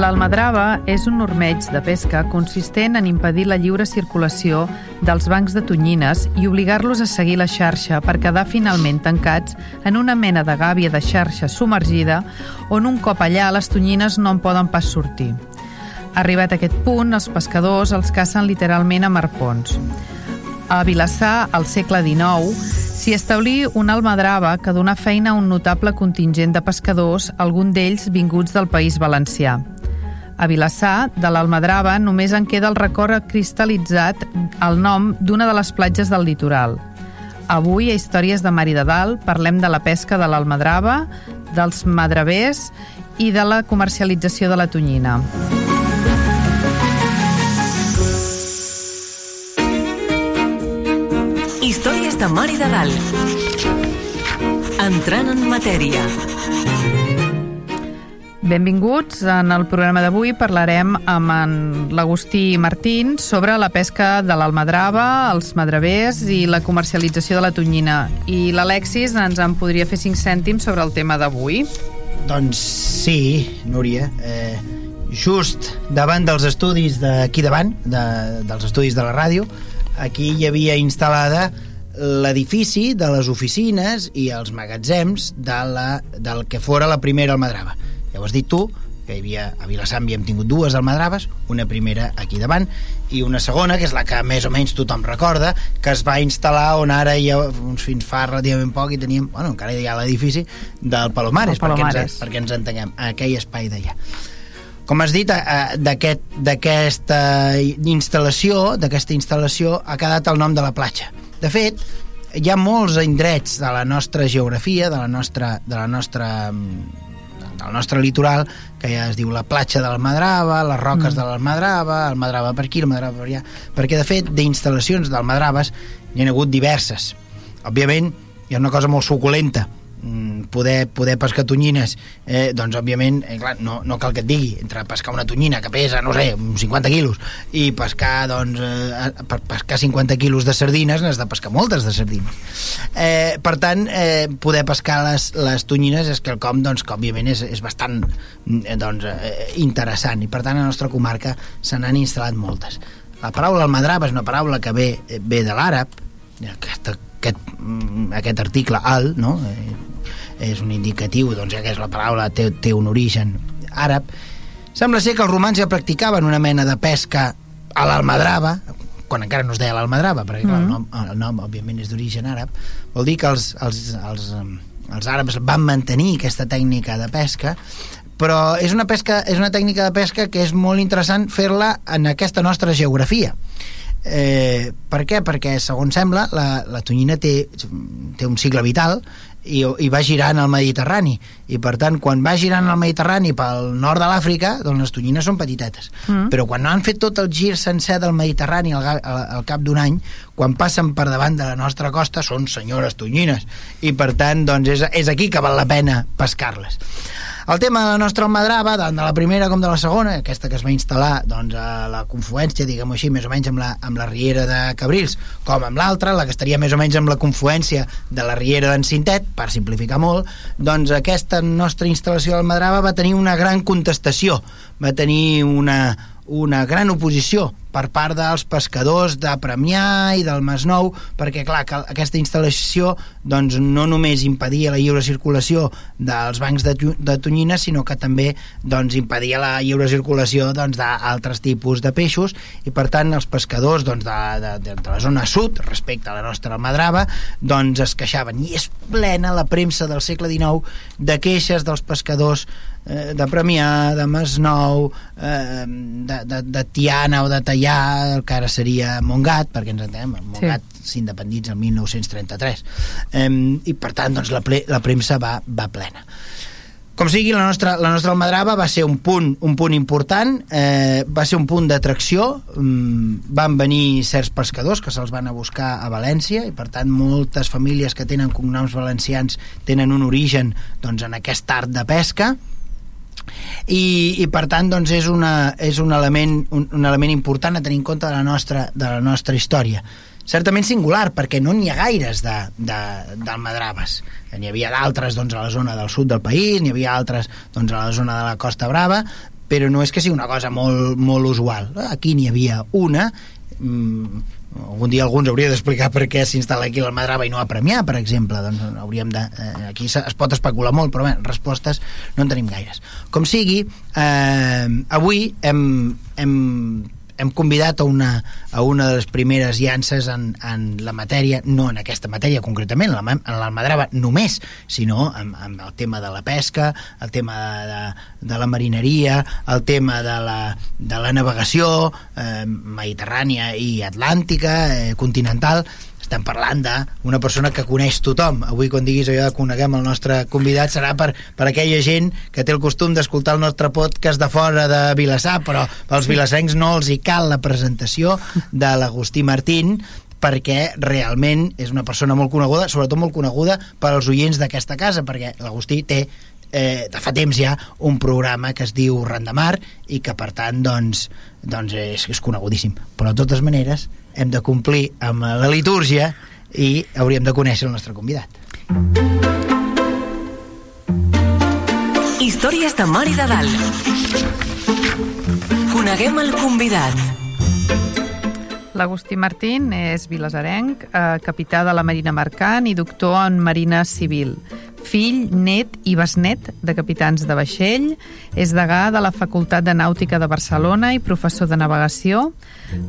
L'almadrava és un ormeig de pesca consistent en impedir la lliure circulació dels bancs de tonyines i obligar-los a seguir la xarxa per quedar finalment tancats en una mena de gàbia de xarxa submergida on un cop allà les tonyines no en poden pas sortir. Arribat a aquest punt, els pescadors els cacen literalment amb arpons. A Vilassar, al segle XIX, s'hi establí una almadrava que donà feina a un notable contingent de pescadors, algun d'ells vinguts del País Valencià. A Vilassar, de l'Almadrava, només en queda el record cristal·litzat el nom d'una de les platges del litoral. Avui, a Històries de Mar i de Dalt, parlem de la pesca de l'Almadrava, dels madravers i de la comercialització de la tonyina. Històries de Mar i de Dalt. Entrant en matèria. Benvinguts. En el programa d'avui parlarem amb en l'Agustí Martín sobre la pesca de l'almadrava, els madravers i la comercialització de la tonyina. I l'Alexis ens en podria fer 5 cèntims sobre el tema d'avui. Doncs sí, Núria. Eh, just davant dels estudis d'aquí davant, de, dels estudis de la ràdio, aquí hi havia instal·lada l'edifici de les oficines i els magatzems de la, del que fora la primera almadrava. Ja ho has dit tu, que hi havia, a Vilassar havíem tingut dues almadraves, una primera aquí davant i una segona, que és la que més o menys tothom recorda, que es va instal·lar on ara hi ha, uns fins fa relativament poc i teníem, bueno, encara hi ha l'edifici del Palomares, El Palomares. Perquè, ens, perquè ens entenguem, aquell espai d'allà. Com has dit, d'aquest- d'aquesta instal·lació, d'aquesta instal·lació ha quedat el nom de la platja. De fet, hi ha molts indrets de la nostra geografia, de la nostra, de la nostra mm, del nostre litoral, que ja es diu la platja de l'Almadrava, les roques mm. de l'Almadrava, Almadrava per aquí, Almadrava per allà, perquè de fet d'instal·lacions d'Almadraves n'hi ha hagut diverses. Òbviament, hi ha una cosa molt suculenta, poder, poder pescar tonyines eh, doncs òbviament, eh, clar, no, no cal que et digui entre pescar una tonyina que pesa, no sé, uns 50 quilos i pescar doncs, eh, pescar 50 quilos de sardines n'has de pescar moltes de sardines. Eh, per tant, eh, poder pescar les, les tonyines és quelcom doncs, que òbviament és, és bastant eh, doncs, eh, interessant i per tant a la nostra comarca se n'han instal·lat moltes. La paraula almadrava és una paraula que ve, ve de l'àrab aquest, aquest, mm, aquest article al, no? Eh, és un indicatiu, doncs ja que és la paraula té, té un origen àrab. Sembla ser que els romans ja practicaven una mena de pesca a l'almadrava, quan encara no es deia l'almadrava, perquè clar, el, nom, el nom òbviament és d'origen àrab, vol dir que els, els, els, els àrabs van mantenir aquesta tècnica de pesca, però és una, pesca, és una tècnica de pesca que és molt interessant fer-la en aquesta nostra geografia. Eh, per què? Perquè, segons sembla, la, la tonyina té, té un cicle vital i, i va girant al Mediterrani. I per tant quan va girant al Mediterrani pel nord de l'Àfrica doncs les tonyines són petitetes. Mm. però quan han fet tot el gir sencer del Mediterrani al, al, al cap d'un any quan passen per davant de la nostra costa són senyores tonyines. I per tant doncs és, és aquí que val la pena pescar-les. El tema de la nostra almadrava, tant de la primera com de la segona, aquesta que es va instal·lar doncs, a la confluència, diguem-ho així, més o menys amb la, amb la Riera de Cabrils, com amb l'altra, la que estaria més o menys amb la confluència de la Riera d'en Cintet, per simplificar molt, doncs aquesta nostra instal·lació d'almadrava va tenir una gran contestació, va tenir una, una gran oposició per part dels pescadors de Premià i del Masnou, perquè clar, que aquesta instal·lació doncs, no només impedia la lliure circulació dels bancs de, de tonyina, sinó que també doncs, impedia la lliure circulació doncs, d'altres tipus de peixos. I per tant els pescadors doncs, de, de, de, de la zona sud respecte a la nostra almadrava doncs es queixaven. I és plena la premsa del segle XIX de queixes dels pescadors eh, de Premià, de Masnou, eh, de, de, de Tiana o de Tallà, el que ara seria Montgat, perquè ens entenem, Montgat s'independitza el 1933. Eh, I per tant, doncs, la, ple, la premsa va, va plena. Com sigui, la nostra, la nostra almadrava va ser un punt, un punt important, eh, va ser un punt d'atracció, mm, van venir certs pescadors que se'ls van a buscar a València i per tant moltes famílies que tenen cognoms valencians tenen un origen doncs, en aquest art de pesca i, i per tant doncs, és, una, és un, element, un, un element important a tenir en compte de la nostra, de la nostra història certament singular, perquè no n'hi ha gaires d'almadraves. N'hi havia d'altres doncs, a la zona del sud del país, n'hi havia altres doncs, a la zona de la Costa Brava, però no és que sigui una cosa molt, molt usual. Aquí n'hi havia una, mm, algun dia algú ens hauria d'explicar per què s'instal·la aquí l'Almadrava i no a Premià, per exemple. Doncs hauríem de, eh, aquí es pot especular molt però bé, respostes no en tenim gaires. Com sigui, eh, avui hem, hem hem convidat a una, a una de les primeres llances en, en la matèria, no en aquesta matèria concretament, en l'Almadrava només, sinó en, en el tema de la pesca, el tema de, de, de la marineria, el tema de la, de la navegació eh, mediterrània i atlàntica, eh, continental, estem parlant d'una persona que coneix tothom. Avui, quan diguis allò de coneguem el nostre convidat, serà per, per aquella gent que té el costum d'escoltar el nostre podcast de fora de Vilassar, però pels vilassencs no els hi cal la presentació de l'Agustí Martín, perquè realment és una persona molt coneguda, sobretot molt coneguda per als oients d'aquesta casa, perquè l'Agustí té eh, de fa temps ja un programa que es diu Randamar i que per tant doncs, doncs és, és conegudíssim però de totes maneres hem de complir amb la litúrgia i hauríem de conèixer el nostre convidat. Històries de Mar i de Dalt. Coneguem el convidat. L'Agustí Martín és vilasarenc, eh, capità de la Marina Mercant i doctor en Marina Civil. Fill, net i besnet de capitans de vaixell, és degà de la Facultat de Nàutica de Barcelona i professor de navegació,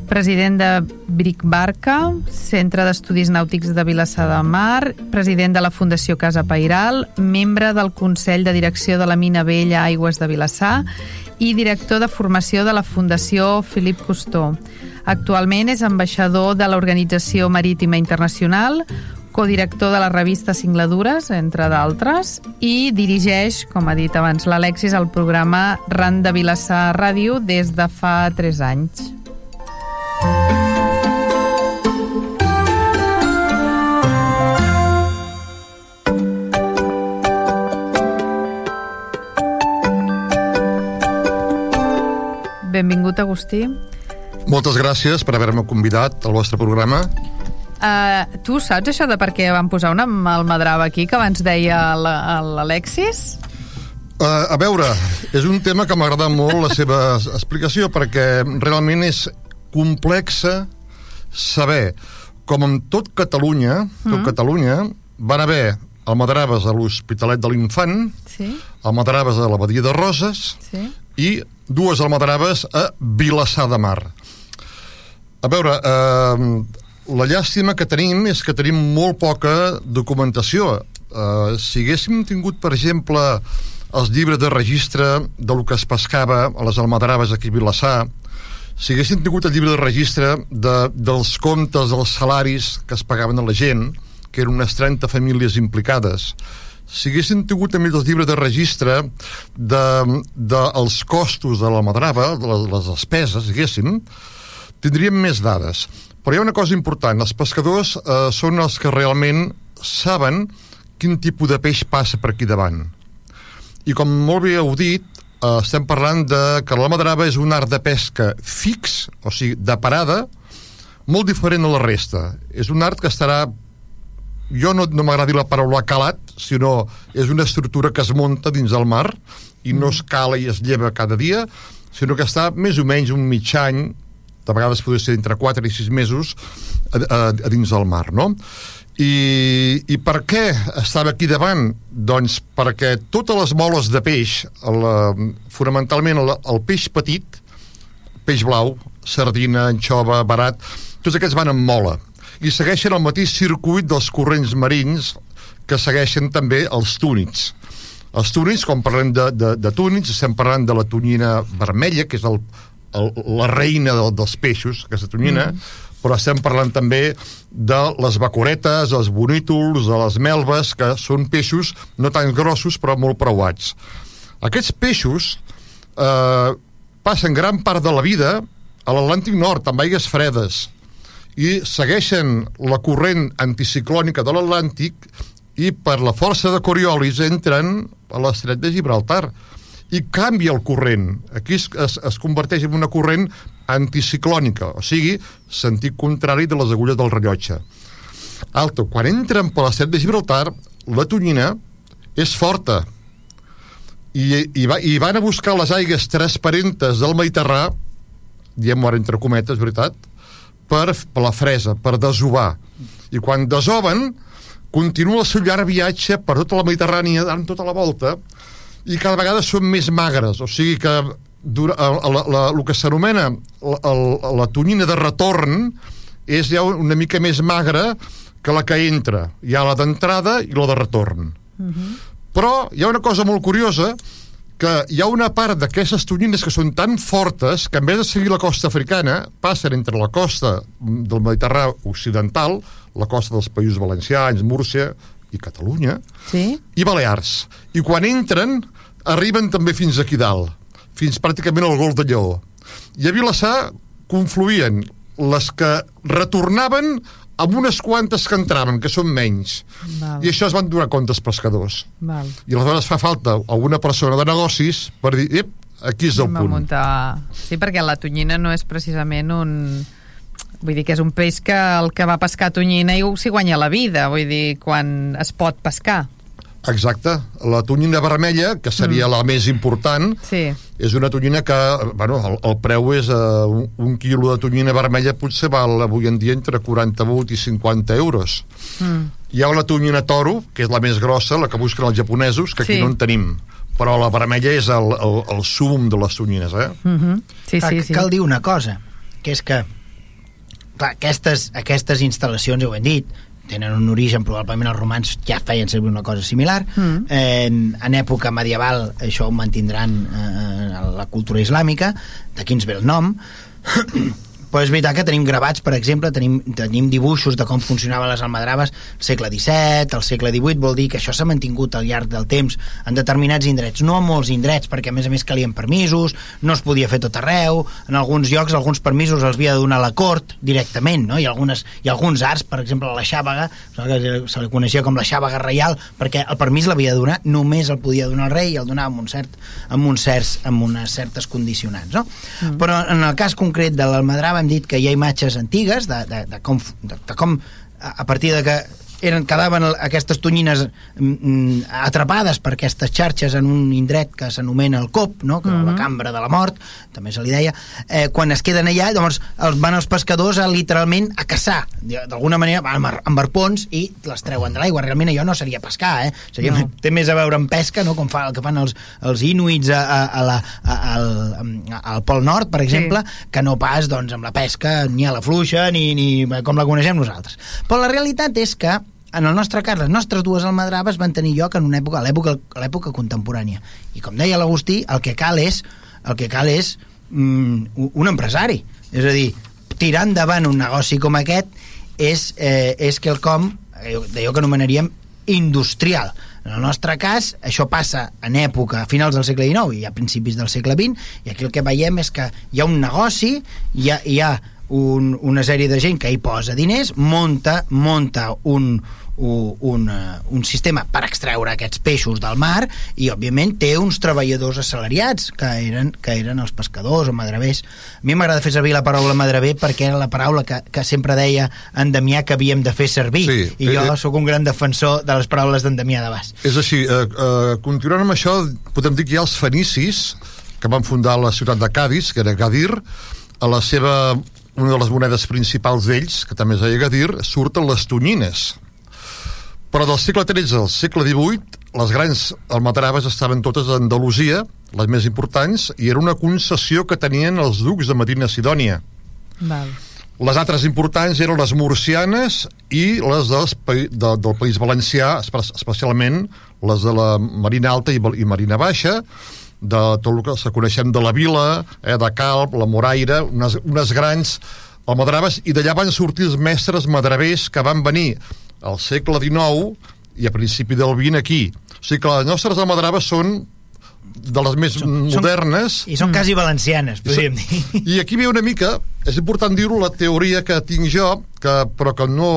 president de Bric Barca, Centre d'Estudis Nàutics de Vilassar de Mar, president de la Fundació Casa Pairal, membre del Consell de Direcció de la Mina Vella Aigües de Vilassar i director de formació de la Fundació Filip Costó. Actualment és ambaixador de l'Organització Marítima Internacional, codirector de la revista Singladures, entre d'altres, i dirigeix, com ha dit abans l'Alexis, el programa RAN de Vilassar Ràdio des de fa 3 anys. Benvingut, Agustí. Moltes gràcies per haver-me convidat al vostre programa Uh, tu saps això de per què van posar una almadrava aquí, que abans deia l'Alexis? Uh, a veure, és un tema que m'agrada molt la seva explicació, perquè realment és complexa saber com en tot Catalunya, tot mm. Catalunya, van haver almadraves a l'Hospitalet de l'Infant, sí. almadraves a la Badia de Roses sí. I dues almadraves a Vilassar de Mar. A veure, eh, la llàstima que tenim és que tenim molt poca documentació. Uh, si haguéssim tingut, per exemple, els llibres de registre de lo que es pescava a les almadraves aquí a Vilassar, si haguéssim tingut el llibre de registre de, dels comptes, dels salaris que es pagaven a la gent, que eren unes 30 famílies implicades, si haguéssim tingut també els llibres de registre de, de els costos de la madrava, de les, les despeses, diguéssim, tindríem més dades. Però hi ha una cosa important, els pescadors eh, són els que realment saben quin tipus de peix passa per aquí davant. I com molt bé heu dit, eh, estem parlant de que la madrava és un art de pesca fix, o sigui, de parada, molt diferent a la resta. És un art que estarà jo no, no m'agrada dir la paraula calat, sinó és una estructura que es munta dins del mar i no es cala i es lleva cada dia, sinó que està més o menys un mig any de vegades podria ser entre 4 i 6 mesos a, a, a dins del mar, no? I, I per què estava aquí davant? Doncs perquè totes les moles de peix, el, fonamentalment el, el peix petit, peix blau, sardina, anxova, barat, tots aquests van amb mola i segueixen el mateix circuit dels corrents marins que segueixen també els túnids. Els túnids, quan parlem de, de, de túnids, estem parlant de la tonyina vermella, que és el, el, la reina de, dels peixos, aquesta tonyina, mm. però estem parlant també de les bacoretes, els bonítols, de les melves, que són peixos no tan grossos però molt preuats. Aquests peixos eh, passen gran part de la vida a l'Atlàntic Nord, amb aigues fredes, i segueixen la corrent anticiclònica de l'Atlàntic i per la força de Coriolis entren a l'estret de Gibraltar i canvia el corrent. Aquí es, es, es converteix en una corrent anticiclònica, o sigui, sentit contrari de les agulles del rellotge. Alto, quan entren per l'estret de Gibraltar, la tonyina és forta, i, i, va, i van a buscar les aigues transparentes del Mediterrà diem ara entre cometes, veritat per, per la fresa, per desovar. I quan desoven continua el seu llarg viatge per tota la Mediterrània dant tota la volta i cada vegada són més magres. O sigui que dura, la, la, la, el que s'anomena la, la, la tonyina de retorn és ja una mica més magra que la que entra. Hi ha la d'entrada i la de retorn. Uh -huh però hi ha una cosa molt curiosa, que hi ha una part d'aquestes tonyines que són tan fortes que en vez de seguir la costa africana passen entre la costa del Mediterrani occidental, la costa dels països valencians, Múrcia i Catalunya, sí? i Balears. I quan entren, arriben també fins aquí dalt, fins pràcticament al Golf de Lleó. I a Vilassar confluïen les que retornaven amb unes quantes que entraven, que són menys. Val. I això es van donar compte els pescadors. Val. I aleshores fa falta alguna persona de negocis per dir, ep, aquí és el Anem punt. Muntar... Sí, perquè la tonyina no és precisament un... Vull dir que és un peix que el que va pescar tonyina i s'hi guanya la vida, vull dir, quan es pot pescar. Exacte. La tonyina vermella, que seria mm. la més important, sí. és una tonyina que, bueno, el, el preu és uh, un, un quilo de tonyina vermella potser val avui en dia entre 48 i 50 euros. Mm. Hi ha una tonyina toro, que és la més grossa, la que busquen els japonesos, que aquí sí. no en tenim però la vermella és el, el, el sum de les tonyines, eh? Mm -hmm. sí, clar, sí, sí. Cal dir una cosa, que és que clar, aquestes, aquestes instal·lacions, ja ho hem dit, tenen un origen, probablement els romans ja feien servir una cosa similar. Mm. Eh, en època medieval això ho mantindran eh, la cultura islàmica, d'aquí ens ve el nom. Però és veritat que tenim gravats, per exemple, tenim, tenim dibuixos de com funcionaven les almadraves al segle XVII, al segle XVIII, vol dir que això s'ha mantingut al llarg del temps en determinats indrets, no a molts indrets, perquè a més a més calien permisos, no es podia fer tot arreu, en alguns llocs alguns permisos els havia de donar la cort directament, no? I, algunes, i alguns arts, per exemple, la xàvega, se li coneixia com la xàvega reial, perquè el permís l'havia de donar, només el podia donar el rei i el donava amb, un cert, amb, uns certs, amb unes certes condicionants, no? Mm. Però en el cas concret de l'almadrava hem dit que hi ha imatges antigues de, de, de, com, de, de com a partir de que eren, quedaven aquestes tonyines mm, mm, atrapades per aquestes xarxes en un indret que s'anomena el COP, no? que uh -huh. la mhm. cambra de la mort, també se li deia, eh, quan es queden allà, llavors els, van els pescadors a, literalment a caçar, d'alguna manera van amb arpons i les treuen de l'aigua. Realment allò no seria pescar, eh? Seria, no. Té més a veure amb pesca, no? com fa, el que fan els, els inuits a, a, a la, a, al, al Pol Nord, per exemple, sí. que no pas doncs, amb la pesca ni a la fluixa ni, ni com la coneixem nosaltres. Però la realitat és que en el nostre cas, les nostres dues almadraves van tenir lloc en una època, a l'època contemporània. I com deia l'Agustí, el que cal és el que cal és mm, un empresari. És a dir, tirar endavant un negoci com aquest és, eh, és quelcom eh, d'allò que anomenaríem industrial. En el nostre cas, això passa en època, a finals del segle XIX i a principis del segle XX, i aquí el que veiem és que hi ha un negoci, hi ha, hi ha un, una sèrie de gent que hi posa diners, monta, monta un, un, un, un sistema per extreure aquests peixos del mar i òbviament té uns treballadors assalariats que eren, que eren els pescadors o madravers a mi m'agrada fer servir la paraula madrever perquè era la paraula que, que sempre deia en Damià que havíem de fer servir. Sí, i jo eh, sóc un gran defensor de les paraules d'en Damià de Bas. És així, eh, eh, continuant amb això podem dir que hi ha els fenicis que van fundar la ciutat de Cádiz que era Gadir. A la seva una de les monedes principals d'ells, que també es deia Gadir, surten les tonyines però del segle XIII al segle XVIII, les grans almadraves estaven totes a Andalusia, les més importants, i era una concessió que tenien els ducs de Medina Sidònia. Val. Les altres importants eren les murcianes i les dels, de, del País Valencià, especialment les de la Marina Alta i, i Marina Baixa, de tot el que se coneixem de la Vila, eh, de Calp, la Moraire, unes, unes grans almadraves, i d'allà van sortir els mestres madravers que van venir al segle XIX i a principi del XX aquí. O sigui que les nostres almadraves són de les més Són- modernes, I són quasi valencianes, podríem dir. i aquí ve una mica, és important dir-ho, la teoria que tinc jo, que, però que no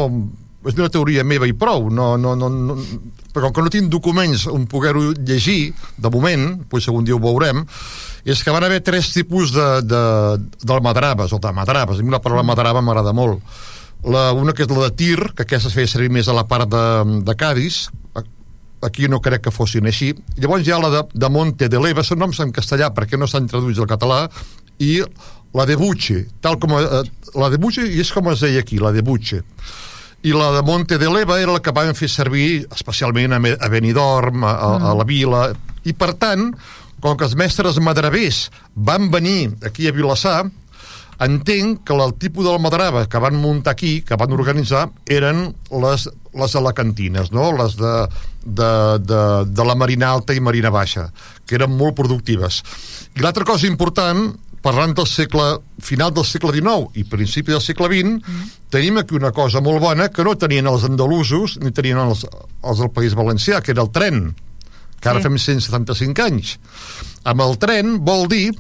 és una teoria meva i prou, no, no, no, no, però com que no tinc documents on poder-ho llegir, de moment, doncs algun dia ho veurem, és que van haver tres tipus de, de, d'almadraves, o d'almadraves, a mi la paraula almadrava m'agrada molt. La, una que és la de tir, que aquesta es feia servir més a la part de, de Cádiz, aquí no crec que fossin així. Llavors hi ha la de, de Monte de Leva, són noms en castellà perquè no s'han traduït al català, i la de Buche, tal com... Eh, la de Buche, i és com es deia aquí, la de Buche. I la de Monte de Leva era la que van fer servir especialment a, a Benidorm, a, a, a la Vila, i per tant, com que els mestres madravers van venir aquí a Vilassar, entenc que el tipus del madrava que van muntar aquí, que van organitzar, eren les, les alacantines, no? les de, de, de, de la Marina Alta i Marina Baixa, que eren molt productives. I l'altra cosa important, parlant del segle, final del segle XIX i principi del segle XX, mm. tenim aquí una cosa molt bona que no tenien els andalusos ni tenien els, els del País Valencià, que era el tren, que ara Sí. fem 175 anys. Amb el tren vol dir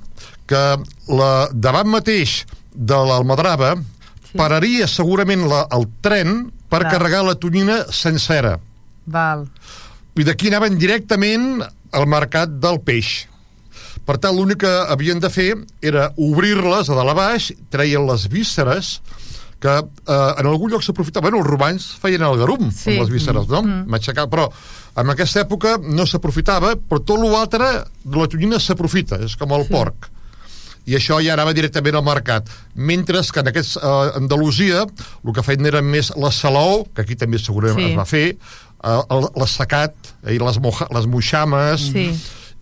que la, davant mateix de l'Almadrava sí. pararia segurament la, el tren per Clar. carregar la tonyina sencera. Val. I d'aquí anaven directament al mercat del peix. Per tant, l'únic que havien de fer era obrir-les a dalt a baix, treien les vísceres, que eh, en algun lloc s'aprofitava. Bueno, els romans feien el garum Sí. amb les vísceres, no? Mm. Matxacar, però en aquesta època no s'aprofitava, però tot l'altre de la tonyina s'aprofita, és com el sí. porc i això ja anava directament al mercat. Mentre que en aquest, eh, Andalusia el que feien era més la salaó, que aquí també segurament Sí. es va fer, eh, l'assecat, eh, i les, moja, les moixames, Sí.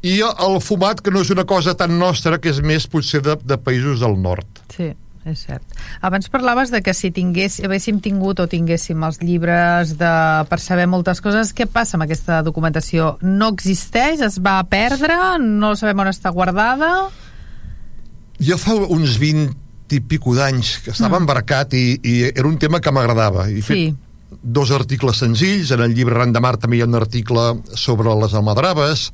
i el fumat, que no és una cosa tan nostra, que és més potser de, de països del nord. Sí, és cert. Abans parlaves de que si tingués, haguéssim tingut o tinguéssim els llibres de, per saber moltes coses, què passa amb aquesta documentació? No existeix? Es va perdre? No sabem on està guardada? Jo fa uns 20 i pico d'anys que estava mm. embarcat i, i era un tema que m'agradava. I Sí. fet dos articles senzills, en el llibre Ran de Mar també hi ha un article sobre les almadraves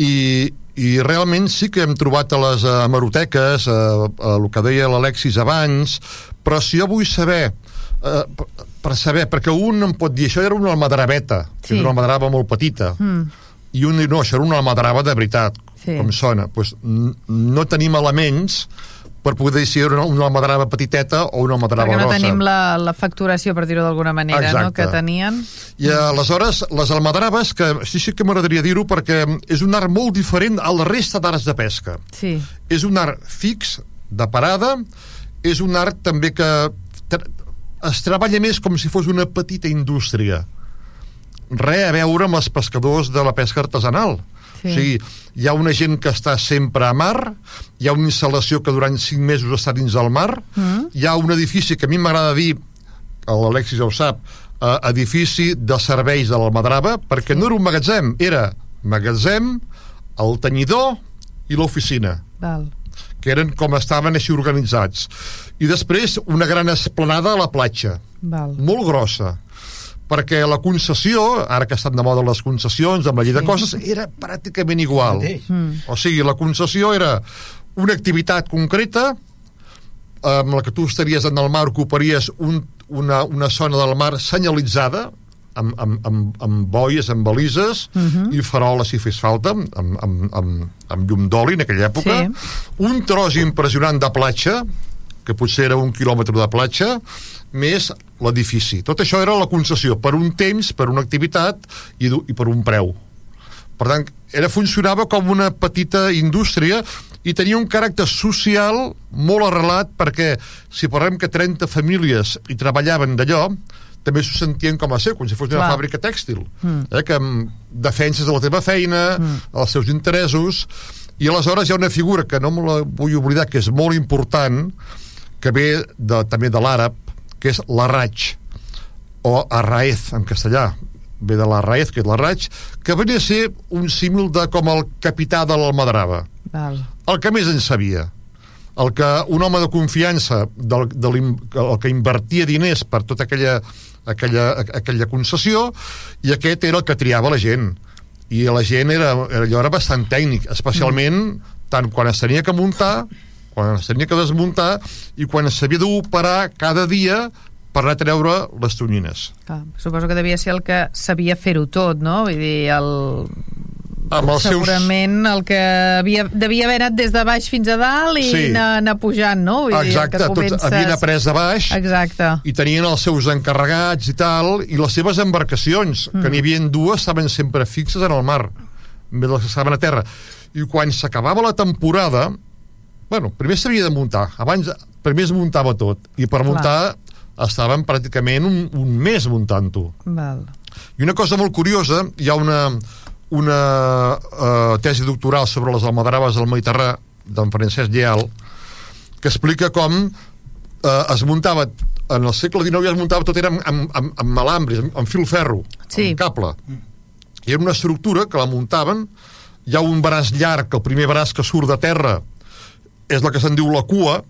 i, i realment sí que hem trobat a les hemeroteques, a, a el que deia l'Alexis abans, però si jo vull saber eh, per, saber, perquè un em pot dir això era una almadraveta, Sí. era una almadrava molt petita, Mm. i un diu, no, això era una almadrava de veritat, Sí. com sona. Pues, no tenim elements per poder dir si era una, una almadrava petiteta o una almadrava Perquè no grossa. tenim la, la facturació, per dir-ho d'alguna manera, no? Exacte. que tenien. I aleshores, les almadraves, que sí, sí que m'agradaria dir-ho perquè és un art molt diferent a la resta d'arts de pesca. Sí, És un art fix, de parada, és un art també que es treballa més com si fos una petita indústria. Res a veure amb els pescadors de la pesca artesanal. Sí. O sigui, hi ha una gent que està sempre a mar, hi ha una instal·lació que durant 5 mesos està dins del mar, Mm. hi ha un edifici que a mi m'agrada dir, l'Alexis ja ho sap, eh, edifici de serveis de l'Almadrava, perquè no era un magatzem, era magatzem, el tenyidor i l'oficina val. que eren com estaven així organitzats. I després una gran esplanada a la platja, val. molt grossa, perquè la concessió, ara que estan de moda les concessions amb la llei de coses, era pràcticament igual. Mm. O sigui, la concessió era una activitat concreta amb la que tu estaries en el mar, ocuparies un, una, una zona del mar senyalitzada, amb, amb, amb, amb boies, amb balises uh Mhm. -huh. i faroles si fes falta amb, amb, amb, amb llum d'oli en aquella època Sí. un tros impressionant de platja que potser era un quilòmetre de platja més l'edifici tot això era la concessió per un temps, per una activitat i, i per un preu per tant, era, funcionava com una petita indústria i tenia un caràcter social molt arrelat perquè si parlem que 30 famílies hi treballaven d'allò també s'ho sentien com a seu, com si fos una Clar. fàbrica tèxtil, eh, que defenses de la teva feina, mm. els seus interessos, i aleshores hi ha una figura que no me la vull oblidar, que és molt important, que ve de, també de l'àrab, que és l'arraig, o arraez en castellà, ve de l'arraez, que és l'arraig, que venia a ser un símil de com el capità de l'Almadrava val. el que més en sabia el que un home de confiança del, de el que invertia diners per tota aquella, aquella, aquella concessió i aquest era el que triava la gent i la gent era, era, allò era bastant tècnic, especialment mm. tant quan es tenia que muntar, quan es tenia que desmuntar i quan s'havia d'operar cada dia per anar a treure les tonyines. Clar, suposo que devia ser el que sabia fer-ho tot, no? Vull dir, el... Amb els Segurament seus... el que havia, devia haver anat des de baix fins a dalt i Sí. anar, anar pujant, no? Vull Exacte, dir, que tots comences... havien après de baix Exacte. i tenien els seus encarregats i tal, i les seves embarcacions, mm. que n'hi havia dues, estaven sempre fixes en el mar, més les que estaven a terra. I quan s'acabava la temporada, bueno, primer s'havia de muntar, abans primer es muntava tot, i per Clar. muntar estaven pràcticament un, un mes muntant-ho. I una cosa molt curiosa, hi ha una, una uh, tesi doctoral sobre les almadraves del Mediterrà d'en Francesc Lleal que explica com uh, es muntava en el segle XIX ja es muntava tot era amb, amb, amb, amb malambres, amb, amb fil ferro, Sí. amb cable. I era una estructura que la muntaven, hi ha un braç llarg, el primer braç que surt de terra és la que se'n diu la cua,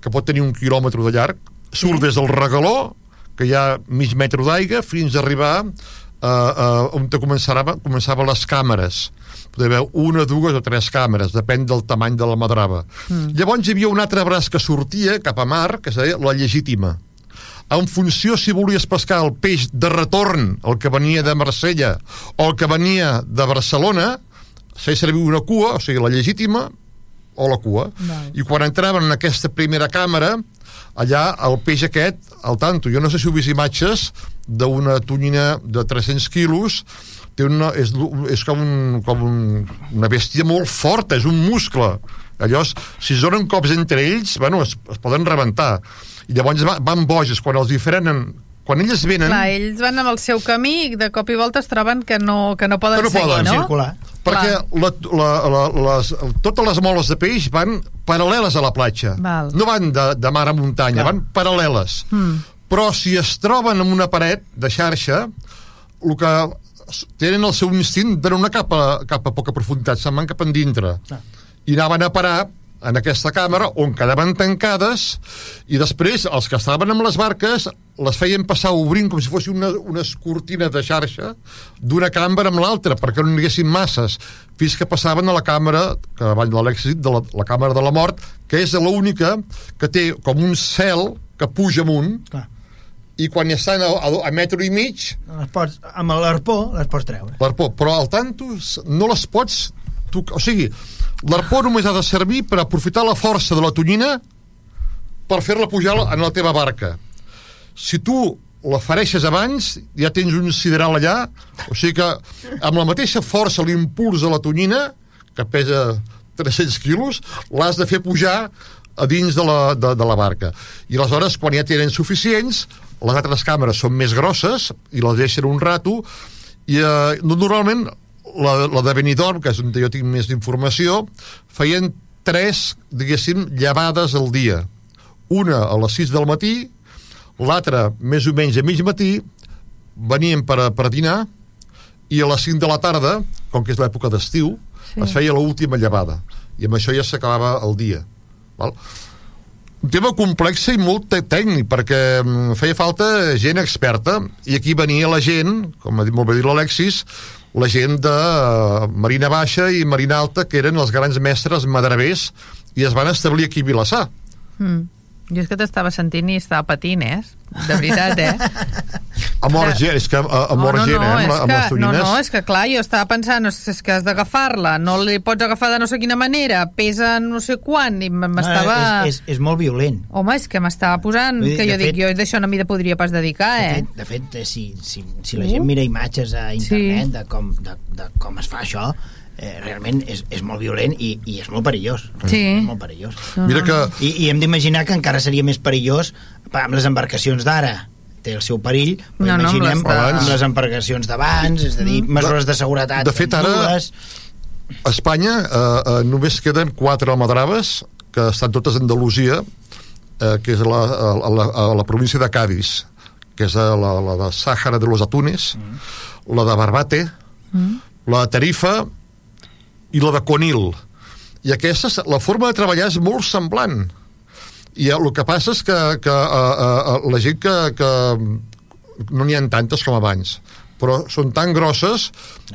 que pot tenir un quilòmetre de llarg, surt des del regaló, que hi ha mig metre d'aigua, fins a arribar uh, uh, on te començava, començava les càmeres. Poder haver una, dues o tres càmeres, depèn del tamany de la madrava. Mm. Llavors hi havia un altre braç que sortia cap a mar, que es deia la legítima. En funció si volies pescar el peix de retorn, el que venia de Marsella, o el que venia de Barcelona, feia servir una cua, o sigui, la legítima, o la cua. Val. I quan entraven en aquesta primera càmera, allà el peix aquest, al tanto, jo no sé si heu vist imatges d'una tonyina de 300 quilos, té una, és, és com, un, com un, una bèstia molt forta, és un muscle. Llavors, si es donen cops entre ells, bueno, es, es poden rebentar. I llavors va- van boges, quan els diferenen, quan elles venen... Clar, ells van amb el seu camí i de cop i volta es troben que no, que no poden Que no seguir, poden no? circular. perquè la, la, la, les, totes les moles de peix van paral·leles a la platja. Val. No van de, de mar a muntanya, Clar. van paral·leles. Mm. Però si es troben en una paret de xarxa, el que tenen el seu instint d'anar una cap a, cap a poca profunditat, se'n van cap endintre. Clar. I anaven a parar en aquesta càmera on quedaven tancades i després els que estaven amb les barques les feien passar obrint com si fos una, unes cortines de xarxa d'una càmera amb l'altra perquè no n'hi haguessin masses fins que passaven a la càmera que abans de l'èxit de la, la càmera de la mort que és l'única que té com un cel que puja amunt Clar. i quan estan a, a, a metro i mig Les pots, amb l'arpó les pots treure. l'arpó, però al tanto no les pots tocar, o sigui l'arpó només ha de servir per aprofitar la força de la tonyina per fer-la pujar en la teva barca si tu la fareixes abans ja tens un sideral allà o sigui que amb la mateixa força l'impuls de la tonyina que pesa 300 quilos l'has de fer pujar a dins de la, de, de la barca i aleshores quan ja tenen suficients les altres càmeres són més grosses i les deixen un rato i eh, normalment la, la de Benidorm, que és on jo tinc més d'informació, feien tres, diguéssim, llevades al dia. Una a les 6 del matí, l'altra més o menys a mig matí, venien per, a- per a dinar, i a les 5 de la tarda, com que és l'època d'estiu, Sí. es feia l'última llevada. I amb això ja s'acabava el dia. Val? un tema complex i molt tècnic, perquè mm, feia falta gent experta, i aquí venia la gent, com ha dit molt bé dit l'Alexis, la gent de eh, Marina Baixa i Marina Alta, que eren els grans mestres madravers, i es van establir aquí a Vilassar. Mm. Jo és que t'estava sentint i estava patint, eh? De veritat, eh? A mort Clar. gent, és que a, a mort no, no, gent, no, eh, amb, amb que, les no, tonyines. no, és que clar, jo estava pensant, és, és que has d'agafar-la, no li pots agafar de no sé quina manera, pesa no sé quant, i m'estava... No, és, és, és molt violent. Home, és que m'estava posant, dir, que de jo dic, fet- jo d'això no m'hi de podria pas dedicar, De eh? fet, de fet eh, si, si, si la Uh. gent mira imatges a internet Sí. de, com, de, de com es fa això, eh, realment és, és molt violent i, i és molt perillós. Sí. És molt perillós. Mira que I, I hem d'imaginar que encara seria més perillós amb les embarcacions d'ara té el seu perill, però No, no, amb imaginem les de- amb les embarcacions d'abans, és a dir, mesures de seguretat. De fet, ara- dues. a Espanya eh, eh, només queden quatre almadraves que estan totes a Andalusia eh, que és la, a, la, a la província de Cádiz que és la, la de Sàhara de los Atunes mm. la de Barbate mm. la de Tarifa i la de Conil i aquesta, la forma de treballar és molt semblant i el que passa és que, que uh, uh, la gent que, que no n'hi ha tantes com abans però són tan grosses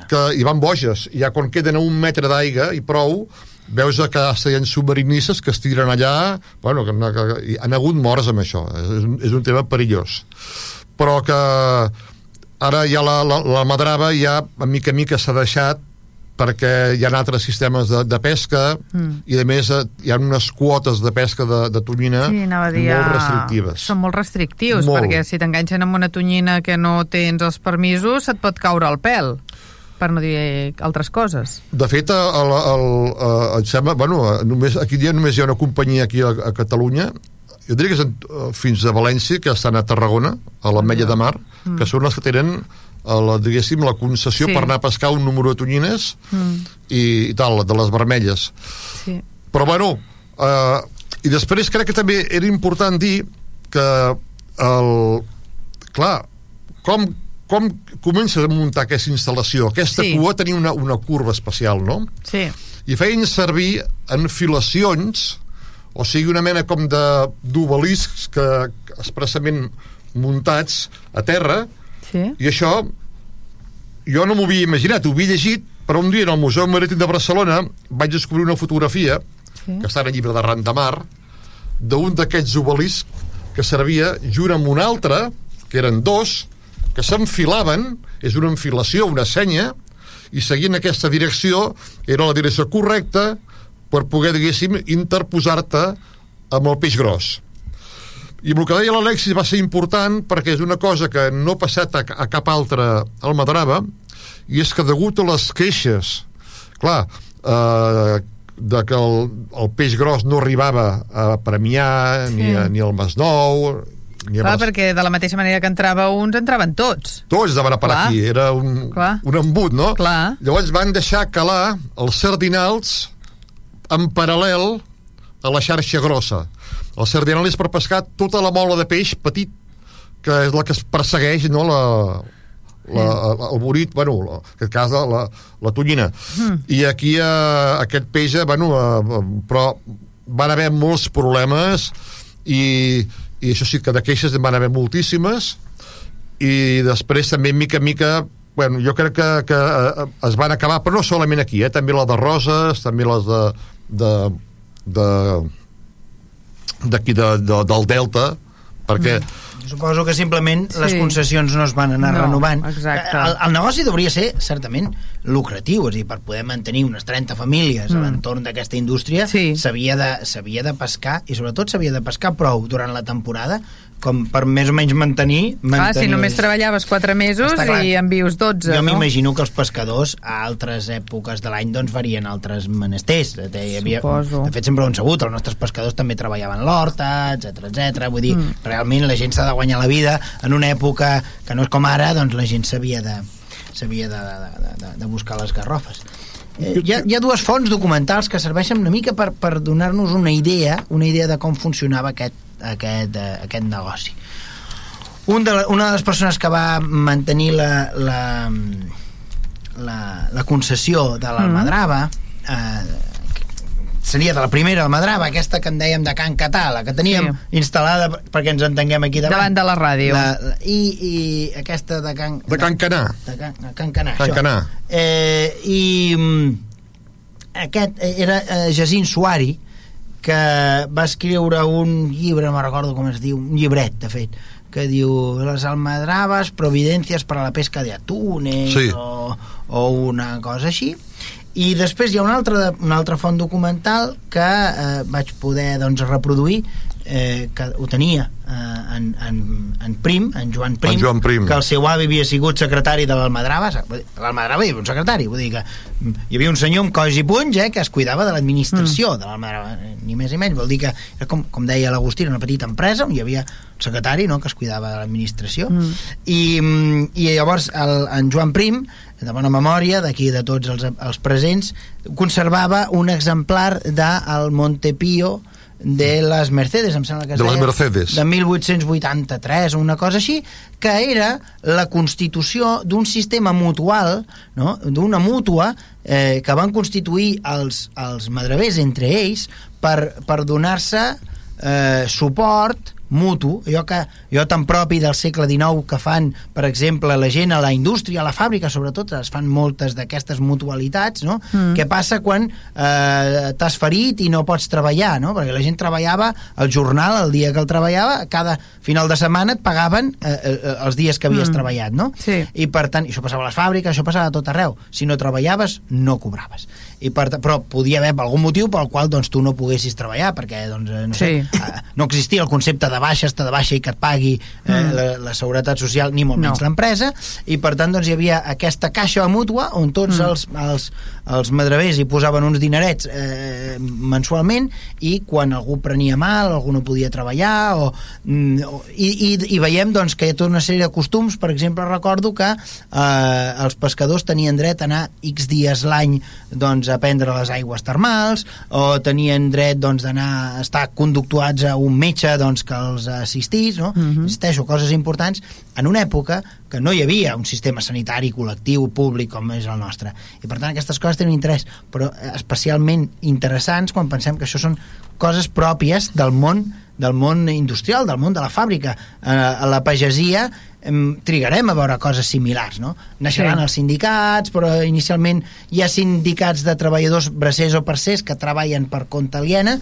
que hi van boges. I ja quan queden a un metre d'aigua i prou, veus que hi ha submarinistes que es tiren allà, bueno, que, que, que han hagut morts amb això. És, un, és un tema perillós. Però que ara ja la, la, la madrava ja a mica a mica s'ha deixat perquè hi ha altres sistemes de, de pesca mm. i a més eh, hi ha unes quotes de pesca de, de tonyina sí, molt restrictives. Són molt restrictius, molt. perquè si t'enganxen amb una tonyina que no tens els permisos, se't pot caure el pèl per no dir altres coses. De fet, el, el, el, el, em sembla, bueno, només, aquí dia només hi ha una companyia aquí a, a Catalunya jo diria que és eh, fins a València, que estan a Tarragona, a l'Ametlla de Mar, mm. que són les que tenen la, diguéssim, la concessió sí. per anar a pescar un número de tonyines mm. i, i tal, de les vermelles. Sí. Però bueno, eh, i després crec que també era important dir que el, clar, com, com comences a muntar aquesta instal·lació? Aquesta sí. cua tenia una, una curva especial, no? Sí. I feien servir enfilacions, o sigui, una mena com de d'obeliscs que expressament muntats a terra, Sí. I això jo no m'ho havia imaginat, ho havia llegit, però un dia en el Museu Marítim de Barcelona vaig descobrir una fotografia sí. que està en el llibre de Randamar d'un d'aquests obeliscs que servia junt amb un altre, que eren dos, que s'enfilaven, és una enfilació, una senya, i seguint aquesta direcció era la direcció correcta per poder, diguéssim, interposar-te amb el peix gros. I el que deia l'Alexis va ser important perquè és una cosa que no ha passat a, a cap altre Almadrava i és que degut a les queixes clar, eh, de que el, el peix gros no arribava a Premià sí. ni, a, ni al Masnou ni Clar, perquè de la mateixa manera que entrava uns, entraven tots. Tots anaven a per aquí, era un, Clar. un embut, no? Clar. Llavors van deixar calar els sardinals en paral·lel a la xarxa grossa. El sardinal és per pescar tota la mola de peix petit, que és la que es persegueix, no?, la, la, el borit, bueno, la, en aquest cas la, la tonyina. Mm. I aquí eh, aquest peix, eh, bueno, eh, però van haver molts problemes i, i això sí que de queixes en van haver moltíssimes i després també mica en mica bueno, jo crec que, que eh, es van acabar, però no solament aquí, eh, també la de Roses, també les de, de, de d'aquí de, de, del Delta perquè mm. Suposo que simplement sí. les concessions no es van anar no, renovant. Exacte. El, el negoci hauria ser, certament, lucratiu, és a dir, per poder mantenir unes 30 famílies mm. a l'entorn d'aquesta indústria s'havia sí. de, de pescar, i sobretot s'havia de pescar prou durant la temporada com per més o menys mantenir... mantenir ah, si només treballaves 4 mesos i en vius 12, jo no? m'imagino que els pescadors a altres èpoques de l'any doncs varien altres menesters. Hi havia, Suposo. De fet, sempre ho hem sabut, els nostres pescadors també treballaven l'horta, etc etc. Vull dir, mm. realment la gent s'ha de guanyar la vida en una època que no és com ara, doncs la gent s'havia de, s'havia de, de, de, de buscar les garrofes. Eh, hi, ha, hi ha dues fonts documentals que serveixen una mica per, per donar-nos una idea una idea de com funcionava aquest aquest, eh, aquest negoci. Un de la, una de les persones que va mantenir la, la, la, la concessió de l'Almadrava mm. eh, seria de la primera Almadrava, aquesta que en dèiem de Can Catà, la que teníem sí. instal·lada perquè ens entenguem aquí davant. Davant de la ràdio. La, la, i, I aquesta de Can... De Can Canà. De Can, Can Canà, Can això. Canà. Eh, I mm, aquest era eh, Jacint Suari, que va escriure un llibre, no recordo com es diu, un llibret, de fet, que diu Les almadraves, providències per a la pesca de atunes sí. o, o una cosa així i després hi ha una altra, una altra font documental que eh, vaig poder doncs, reproduir eh, que ho tenia eh, en, en, en Prim, en Joan Prim, en Joan Prim, que el seu avi havia sigut secretari de l'Almadrava, l'Almadrava hi havia un secretari, vull dir que hi havia un senyor amb coix i punys eh, que es cuidava de l'administració mm. de l'Almadrava, eh, ni més ni menys, vol dir que era com, com deia l'Agustí, una petita empresa on hi havia un secretari no, que es cuidava de l'administració mm. I, i llavors el, en Joan Prim de bona memòria d'aquí de tots els, els presents conservava un exemplar del Montepío de les Mercedes, em sembla que es de les Mercedes. de 1883 o una cosa així, que era la constitució d'un sistema mutual, no? d'una mútua eh, que van constituir els, els madrevers entre ells per, per donar-se eh, suport mutu, allò que allò tan propi del segle XIX que fan, per exemple, la gent a la indústria, a la fàbrica, sobretot, es fan moltes d'aquestes mutualitats, no? Mm. Què passa quan eh, t'has ferit i no pots treballar, no? Perquè la gent treballava el jornal, el dia que el treballava, cada final de setmana et pagaven eh, eh, els dies que havies mm. treballat, no? Sí. I per tant, això passava a les fàbriques, això passava a tot arreu. Si no treballaves, no cobraves. I per, però podia haver algun motiu pel qual doncs, tu no poguessis treballar, perquè doncs, eh, no, sé, Sí. eh, no existia el concepte de baixa, estar de baixa i que et pagui eh, Mm. la, la seguretat social, ni molt No. menys l'empresa, i per tant doncs, hi havia aquesta caixa mútua on tots Mm. els, els, els madrevers hi posaven uns dinerets eh, mensualment i quan algú prenia mal, algú no podia treballar o, mm, o, i, i, i veiem doncs, que hi ha tota una sèrie de costums per exemple recordo que eh, els pescadors tenien dret a anar X dies l'any doncs, a prendre les aigües termals o tenien dret doncs, d'anar a estar conductuats a un metge doncs, que els assistís no? Mhm. insisteixo, coses importants en una època que no hi havia un sistema sanitari col·lectiu, públic com és el nostre i per tant aquestes coses tenen interès però eh, especialment interessants quan pensem que això són coses pròpies del món del món industrial, del món de la fàbrica eh, a la pagesia em, trigarem a veure coses similars no? naixeran Sí. els sindicats però inicialment hi ha sindicats de treballadors bracers o parcers que treballen per compte aliena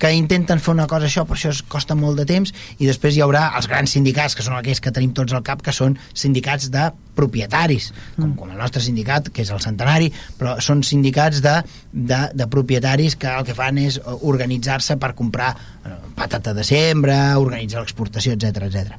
que intenten fer una cosa això, però això es costa molt de temps i després hi haurà els grans sindicats que són aquells que tenim tots al cap que són sindicats de propietaris com, com el nostre sindicat, que és el centenari però són sindicats de, de, de propietaris que el que fan és organitzar-se per comprar eh, patata de sembra, organitzar l'exportació, etc etc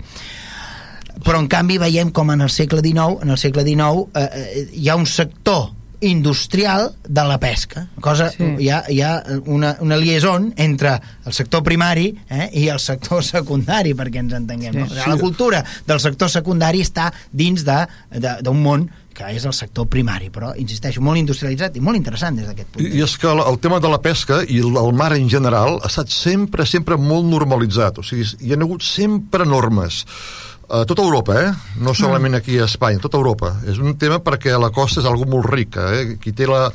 però en canvi veiem com en el segle XIX en el segle XIX eh, eh, hi ha un sector industrial de la pesca cosa, Sí. hi, ha, hi ha una, una liaison entre el sector primari eh, i el sector secundari perquè ens entenguem Sí. no? O sigui, la cultura del sector secundari està dins d'un món que és el sector primari però, insisteixo, molt industrialitzat i molt interessant des d'aquest punt I, I és que el, el tema de la pesca i el, el mar en general ha estat sempre, sempre molt normalitzat. O sigui, hi ha hagut sempre normes. A tota Europa, eh? No solament aquí a Espanya, a tota Europa. És un tema perquè la costa és algo molt rica, eh? Qui té la,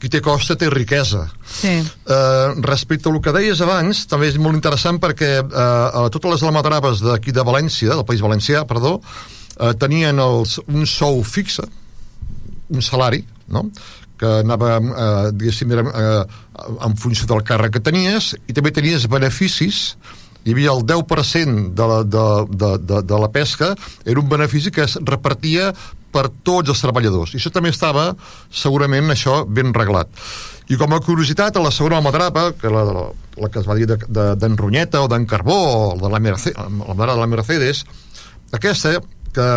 qui té costa té riquesa. Sí. Uh, respecte al que deies abans, també és molt interessant perquè uh, a totes les almadraves d'aquí de València, del País Valencià, perdó, uh, tenien els, un sou fixe, un salari, no?, que anava, eh, diguéssim, era, eh, en funció del càrrec que tenies, i també tenies beneficis, hi havia el 10% de la, de, de, de, de la pesca, era un benefici que es repartia per tots els treballadors. I això també estava, segurament, això ben reglat. I com a curiositat, a la segona madrapa, que la, la, la que es va dir d'en de, de, o d'en Carbó, o de la, Merce, la de la Mercedes, aquesta, que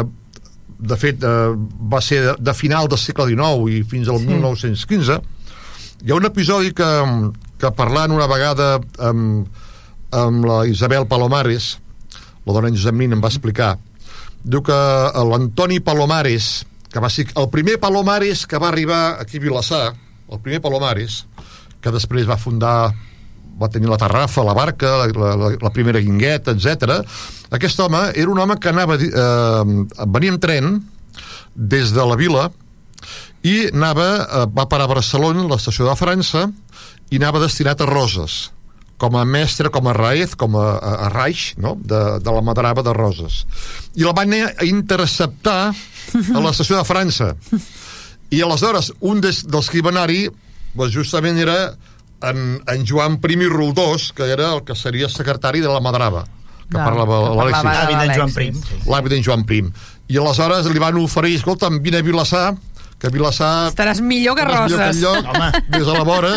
de fet eh, va ser de, de final del segle XIX i fins al Sí. 1915 hi ha un episodi que, que parlant una vegada amb, amb la Isabel Palomares la dona en Josep Nin em va explicar diu que l'Antoni Palomares que va ser el primer Palomares que va arribar aquí a Vilassar el primer Palomares que després va fundar va tenir la Tarrafa, la Barca, la, la, la primera Guingueta, etc. Aquest home era un home que anava, eh, venia en tren des de la vila i anava, eh, va parar a Barcelona, l'estació de França, i anava destinat a Roses, com a mestre, com a raez, com a, a, a raix, no? de, de la madrava de Roses. I la van a interceptar a l'estació de França. I aleshores, un des, dels que hi va anar-hi, doncs justament era en, en Joan Prim i Roldós, que era el que seria secretari de la Madrava, que No, parlava que l'Alexis. L'avi d'en Joan. Prim sí. L'avi d'en Joan Prim. I aleshores li van oferir, escolta'm, vine a Vilassar, que a Vilassar... Estaràs millor que estaràs millor Roses. enlloc, Home. des de la vora,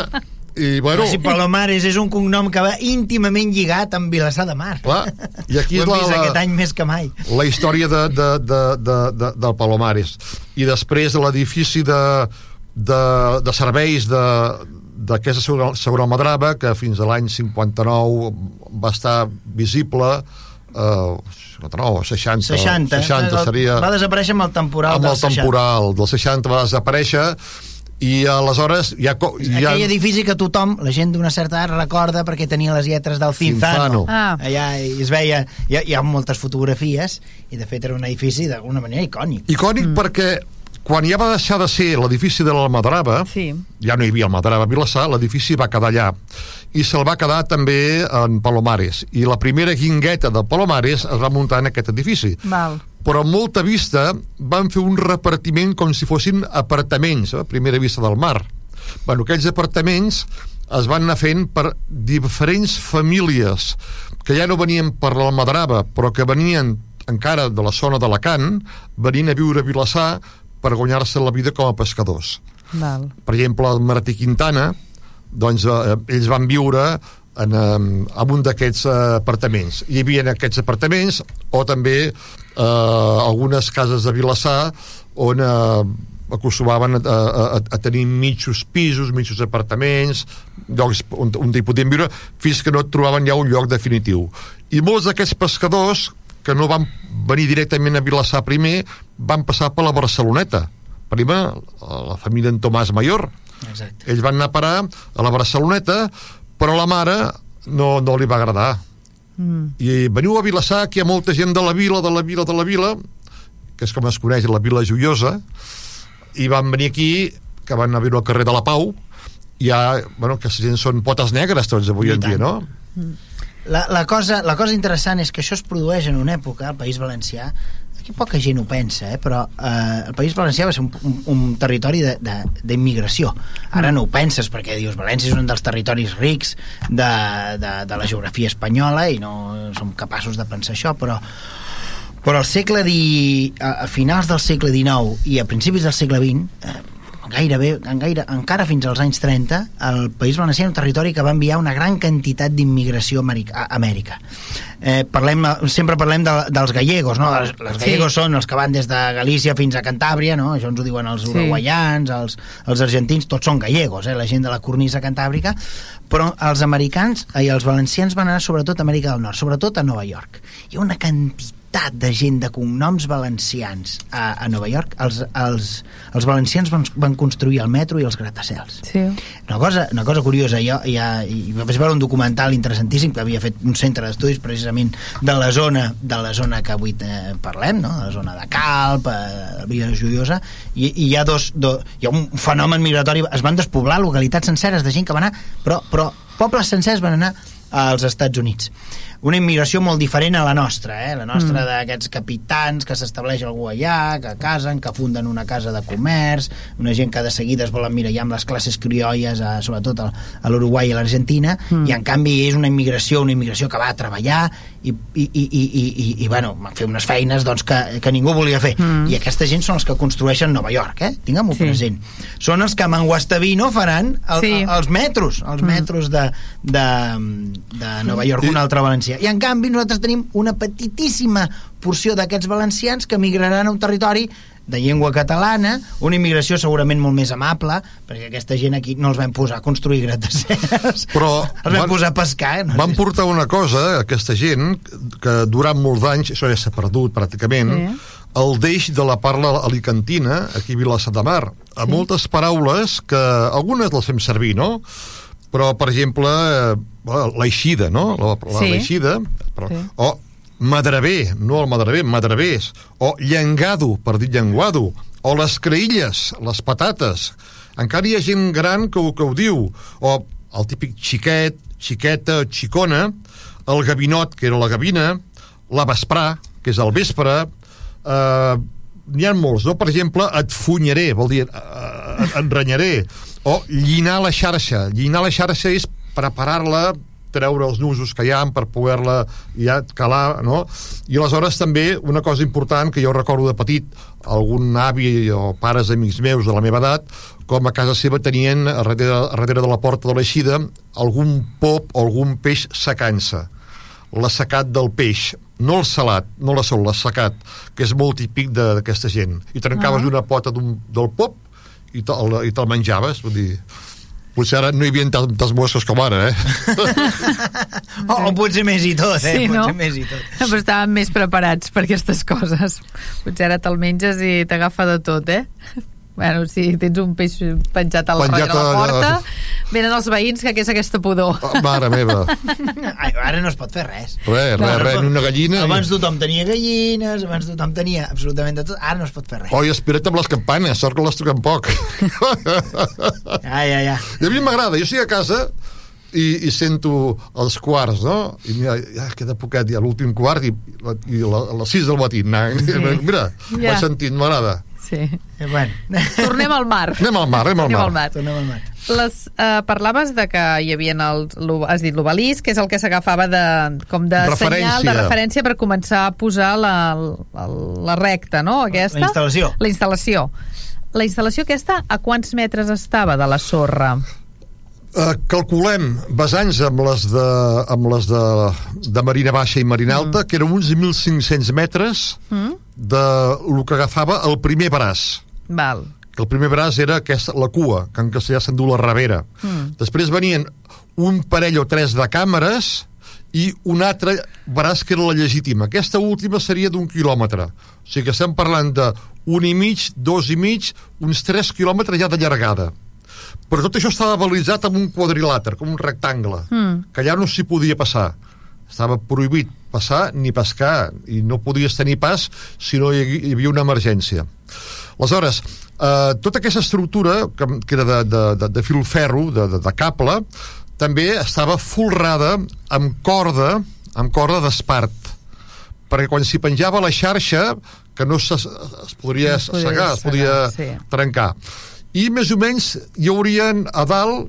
i bueno... Però si Palomares és un cognom que va íntimament lligat amb Vilassar de Mar. Clar, i aquí Ho és hem la, vist la, aquest any més que mai. la història de, de, de, de, de, del Palomares. I després l'edifici de, de, de serveis de d'aquesta segona, segona madrava que fins a l'any 59 va estar visible eh, 59 o 60 60. 60 seria Va desaparèixer amb el temporal amb del el temporal del 60 va desaparèixer i aleshores hi ha, hi ha Aquell edifici que tothom, la gent d'una certa edat, recorda perquè tenia les lletres del Cinzano. Cinzano. Ah. Allà i es veia... Hi ha, hi ha moltes fotografies i, de fet, era un edifici d'alguna manera icònic. icònic mm. perquè quan ja va deixar de ser l'edifici de l'Almadrava, Sí. ja no hi havia Almadrava a Vilassar, l'edifici va quedar allà. I se'l va quedar també en Palomares. I la primera guingueta de Palomares es va muntar en aquest edifici. Val. Però a molta vista van fer un repartiment com si fossin apartaments, a primera vista del mar. Bueno, aquells apartaments es van anar fent per diferents famílies que ja no venien per l'Almadrava, però que venien encara de la zona d'Alacant, venint a viure a Vilassar per guanyar-se la vida com a pescadors. Val. Per exemple, el Martí Quintana, doncs eh, ells van viure en, eh, en un d'aquests eh, apartaments. Hi havia aquests apartaments o també eh, algunes cases de Vilassar on eh, acostumaven a, a, a, a tenir mitjos pisos, mitjos apartaments, llocs on, on hi podien viure, fins que no trobaven ja un lloc definitiu. I molts d'aquests pescadors que no van venir directament a Vilassar primer, van passar per la Barceloneta. Primer, la família en Tomàs Mayor, Exacte. ells van anar a parar a la Barceloneta, però la mare no, no li va agradar. Mm. I veniu a Vilassar, que hi ha molta gent de la vila, de la vila, de la vila, que és com es coneix la vila joiosa, i van venir aquí, que van anar a viure al carrer de la Pau, i ja, bueno, que la gent són potes negres tots avui I en dia, tant. no? La, la, cosa, la cosa interessant és que això es produeix en una època, al País Valencià, aquí poca gent ho pensa, eh? però eh, el País Valencià va ser un, un, un territori d'immigració. Ara no ho penses perquè dius València és un dels territoris rics de, de, de la geografia espanyola i no som capaços de pensar això, però però al segle di... a finals del segle XIX i a principis del segle XX eh, gairebé, en gaire, encara fins als anys 30 el País Valencià era un territori que va enviar una gran quantitat d'immigració a Amèrica. Eh, parlem, sempre parlem de, dels gallegos no? els, els Sí. gallegos són els que van des de Galícia fins a Cantàbria no? això ens ho diuen els Sí. uruguaians els, els argentins, tots són gallegos eh? la gent de la cornisa cantàbrica però els americans i els valencians van anar sobretot a Amèrica del Nord, sobretot a Nova York hi ha una quantitat de gent de cognoms valencians a, a Nova York els, els, els valencians van, van construir el metro i els gratacels Sí. una cosa, una cosa curiosa, jo ja, i vaig veure un documental interessantíssim que havia fet un centre d'estudis precisament de la zona de la zona que avui eh, parlem, no? de la zona de Calp, eh, Vila Joiosa, i, i hi ha dos, do, hi ha un fenomen migratori, es van despoblar localitats senceres de gent que va anar, però, però pobles sencers van anar als Estats Units una immigració molt diferent a la nostra, eh? la nostra mm. d'aquests capitans que s'estableix algú allà, que casen, que funden una casa de comerç, una gent que de seguida es volen mirar ja amb les classes criolles, a, sobretot a, l'Uruguai i a l'Argentina, mm. i en canvi és una immigració, una immigració que va a treballar i, i, i, i, i, i, i bueno, van fer unes feines doncs, que, que ningú volia fer. Mm. I aquesta gent són els que construeixen Nova York, eh? tinguem-ho Sí. present. Són els que a Manguastavino faran el, Sí. el, els metros, els mm. metros de, de, de Nova York, I- un altre valencià. I en canvi nosaltres tenim una petitíssima porció d'aquests valencians que migraran a un territori de llengua catalana, una immigració segurament molt més amable, perquè aquesta gent aquí no els vam posar a construir gratacels, Però els vam, van- posar a pescar. No? Van portar una cosa, aquesta gent, que durant molts anys, això ja s'ha perdut pràcticament, Sí. el deix de la parla alicantina, aquí a Vilassar de Mar, a moltes paraules que algunes les fem servir, no? Però, per exemple, eh, l'eixida, no? La, la, Sí. l'eixida, però, Sí. o madrever, no el madrever, madrevers, o llengado, per dir llenguado, o les creïlles, les patates. Encara hi ha gent gran que ho, que ho diu, o el típic xiquet, xiqueta, xicona, el gavinot, que era la gavina, la vesprà, que és el vespre, eh, n'hi ha molts, no? Per exemple, et funyaré, vol dir, eh, et renyaré, o llinar la xarxa. Llinar la xarxa és preparar-la treure els nusos que hi ha per poder-la ja calar, no? I aleshores també una cosa important que jo recordo de petit, algun avi o pares amics meus de la meva edat, com a casa seva tenien a darrere, a darrere de la porta de l'eixida algun pop o algun peix secant-se l'assecat del peix, no el salat, no la sol, l'assecat, que és molt típic d'aquesta gent. I trencaves Ah. una pota d'un- del pop i te'l i te'l menjaves, vull dir... Potser ara no hi havia tantes mosques com ara, eh? O, o potser més i tot, eh? Sí, no? Més i tot. Però estàvem més preparats per aquestes coses. Potser ara te'l menges i t'agafa de tot, eh? Bueno, si tens un peix penjat al Penjat darrere la a- porta, venen els veïns que què és aquesta pudor. Ah, Mare meva. Ai, ara no es pot fer res. Res, res, res, ni una gallina. Abans tothom tenia gallines, abans tothom tenia absolutament de tot. Ara no es pot fer res. Oi, espera't amb les campanes, sort que les toquem poc. Ja, ja, ja. I a mi m'agrada, jo estic a casa i, i sento els quarts, no? I mira, ja queda poquet, ja l'últim quart i, i la, a les 6 del matí. Na, Mira, Ja. vaig sentint, m'agrada. Sí. Eh, bueno. Tornem al mar. Anem al mar, anem al Anem mar. al mar. Tornem al mar. Les, eh, parlaves de que hi havia el, has dit l'obelisc, que és el que s'agafava de, com de Referència. senyal, de referència per començar a posar la, la, la recta, no? Aquesta? La instal·lació. La instal·lació. La instal·lació aquesta a quants metres estava de la sorra? Uh, calculem, basant-nos amb les, de, amb les de, de Marina Baixa i Marina Alta, que eren uns 1.500 metres Mm? De lo que agafava el primer braç. Val. que el primer braç era aquesta, la cua, que en castellà se'n diu la ravera. Mm. Després venien un parell o tres de càmeres i un altre braç que era la legítima. Aquesta última seria d'un quilòmetre. O sigui que estem parlant de un i mig, dos i mig, uns tres quilòmetres ja de llargada. Però tot això estava balitzat amb un quadrilàter, com un rectangle, Mm. que allà no s'hi podia passar. Estava prohibit passar ni pescar, i no podies tenir pas si no hi havi- hi havia una emergència. Aleshores, eh, tota aquesta estructura, que, que era de, de, de, de fil ferro, de, de, de cable, també estava folrada amb corda, amb corda d'espart, perquè quan s'hi penjava la xarxa, que no se, es podria No es segar, es podia sí. trencar. I més o menys hi haurien a dalt,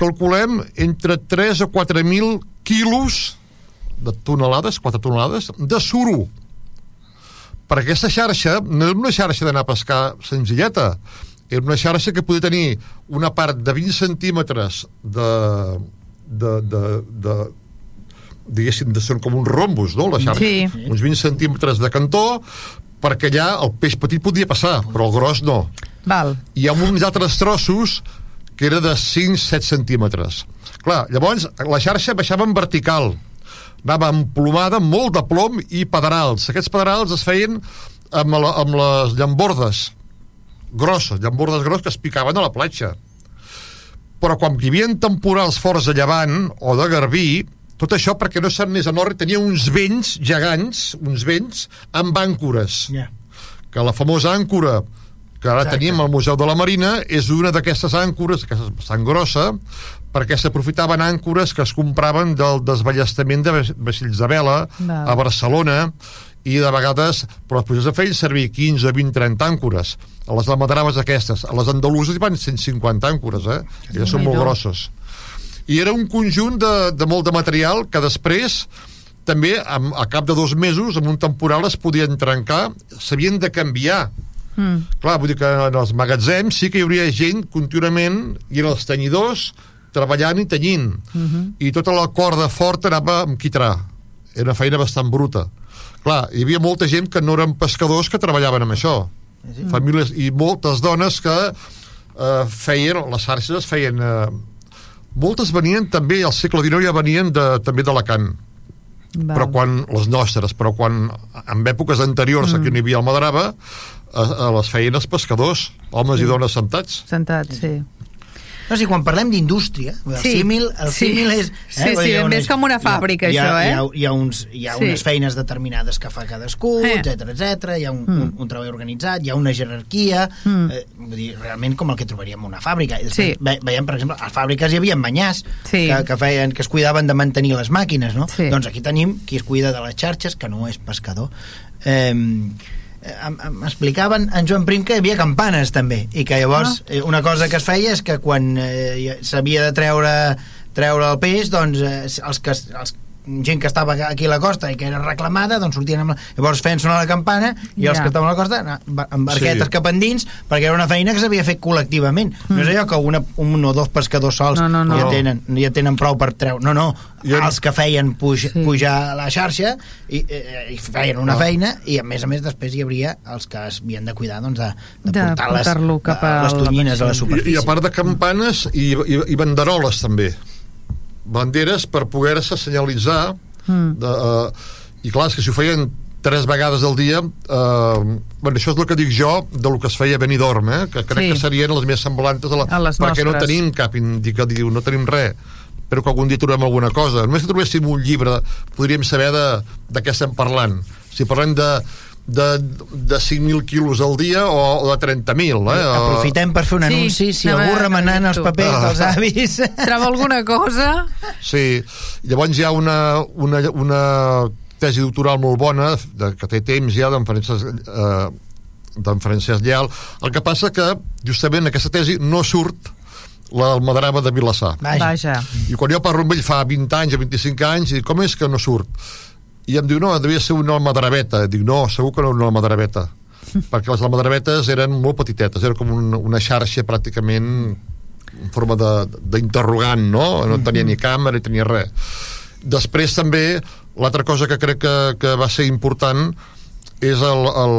calculem, entre 3 o 4.000 quilos de tonelades, 4 tonelades, de suro. Perquè aquesta xarxa no era una xarxa d'anar a pescar senzilleta, era una xarxa que podia tenir una part de 20 centímetres de, de, de, de diguéssim, de ser com uns rombos, no?, la xarxa. Sí. Uns 20 centímetres de cantó, perquè allà el peix petit podia passar, però el gros no. Val. I amb uns altres trossos que era de 5-7 centímetres. Clar, llavors la xarxa baixava en vertical, anava emplomada amb molt de plom i pedrals. Aquests pedrals es feien amb, la, amb les llambordes grosses, llambordes grosses que es picaven a la platja. Però quan hi havia temporals forts de llevant o de garbí, tot això perquè no s'anés a Norri tenia uns vents gegants, uns vents amb àncores Ja. que la famosa àncora que ara Exacte. tenim al Museu de la Marina és una d'aquestes àncores, aquesta és bastant grossa, perquè s'aprofitaven àncores que es compraven del desballestament de vaix- vaixells de vela Val. a Barcelona i de vegades, però després de feien servir 15, 20, 30 àncores. A les almadraves aquestes. A les andaluses hi van 150 àncores, eh? Elles són molt grosses. I era un conjunt de, de molt de material que després també, amb, a cap de dos mesos, amb un temporal es podien trencar, s'havien de canviar. Mm. Clar, vull dir que en els magatzems sí que hi hauria gent contínuament, i en els tenyidors, treballant i tenyint. Mm -hmm. I tota la corda forta anava amb quitrà. Era una feina bastant bruta. Clar, hi havia molta gent que no eren pescadors que treballaven amb això. Sí. Famílies, I moltes dones que eh, feien, les xarxes es feien... Eh, moltes venien també, al segle XIX ja venien de, també d'Alacant però quan les nostres, però quan en èpoques anteriors mm. aquí on hi havia el Madrava a, a les feien els pescadors homes sí. i dones sentats Sentat, sí. No, sí, quan parlem d'indústria, el Sí, símil, el sí. símil és... Sí, vull sí, hi ha bé és com una fàbrica, hi ha, això, eh? Hi ha, hi ha, uns, hi ha Sí. unes feines determinades que fa cadascú, Eh. etc etc. hi ha un, Mm. un, un treball organitzat, hi ha una jerarquia, Mm. eh, vull dir, realment com el que trobaríem en una fàbrica. I Sí. després ve, veiem, per exemple, a les fàbriques hi havia banyars Sí. que, que, feien, que es cuidaven de mantenir les màquines, no? Sí. Doncs aquí tenim qui es cuida de les xarxes, que no és pescador. Eh, m'explicaven en Joan Prim que hi havia campanes també i que llavors Ah. eh, una cosa que es feia és que quan eh, s'havia de treure treure el peix doncs eh, els que els gent que estava aquí a la costa i que era reclamada, doncs sortien amb la... llavors feien sonar la campana i els Ja. que estaven a la costa ba- amb barquetes Sí. cap endins perquè era una feina que s'havia fet col·lectivament no és allò que una, un o dos pescadors sols Mm. No, no, no. ja, tenen, ja tenen prou per treure no, no, Jo- els que feien puj, Sí. pujar a la xarxa i, eh, i feien una Ah. feina i a més a més després hi hauria els que es havien de cuidar doncs, de, de, De portar les, portar-lo cap a, les tonyines a la vaixell. I, superfície i a part de campanes i, i, i banderoles també banderes per poder-se senyalitzar Mm. de, uh, i clar, és que si ho feien tres vegades al dia eh, bueno, això és el que dic jo de lo que es feia a Benidorm eh, que crec Sí. que serien les més semblantes a, la, A les perquè no nostres. tenim cap indicatiu, no tenim res però que algun dia trobem alguna cosa només que trobéssim un llibre podríem saber de, de què estem parlant si parlem de de, de 5.000 quilos al dia o, o de 30.000 eh? O- Aprofitem per fer un Sí, anunci, si algú a remenant els papers Ah. dels avis... Troba alguna cosa? Sí, llavors hi ha una, una, una tesi doctoral molt bona, de, que té temps ja, d'en Francesc, eh, d'en Francesc Lleal. El que passa que, justament, aquesta tesi no surt la Almadrava de Vilassar. Vaja. Vaja. I quan jo parlo amb ell fa 20 anys o 25 anys, i com és que no surt? I em diu, no, devia ser una almadraveta. Dic, no, segur que no era una almadraveta. perquè les almadravetes eren molt petitetes, era com una, una xarxa pràcticament en forma de- d'interrogant, no? No tenia ni càmera ni tenia res. Després també, l'altra cosa que crec que, que va ser important és el, el,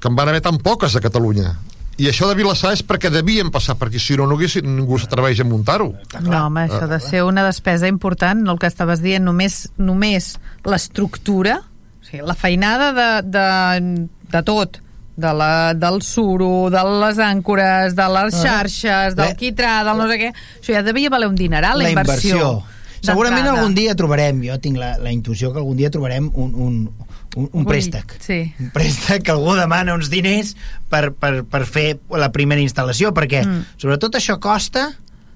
que en van haver tan poques a Catalunya. I això de Vilassar és perquè devien passar per aquí, si no, no hagués, ningú s'atreveix a muntar-ho. No, home, això ha de ser una despesa important, el que estaves dient, només, només l'estructura, o sigui, la feinada de, de, de tot, de la, del suro, de les àncores, de les xarxes, del La- quitrà, del no sé què, això ja devia valer un dineral, la, la inversió. Segurament algun dia trobarem, jo tinc la, la intuïció que algun dia trobarem un, un, un, un préstec. sí. Un préstec que algú demana uns diners per, per, per fer la primera instal·lació, perquè Mm. sobretot això costa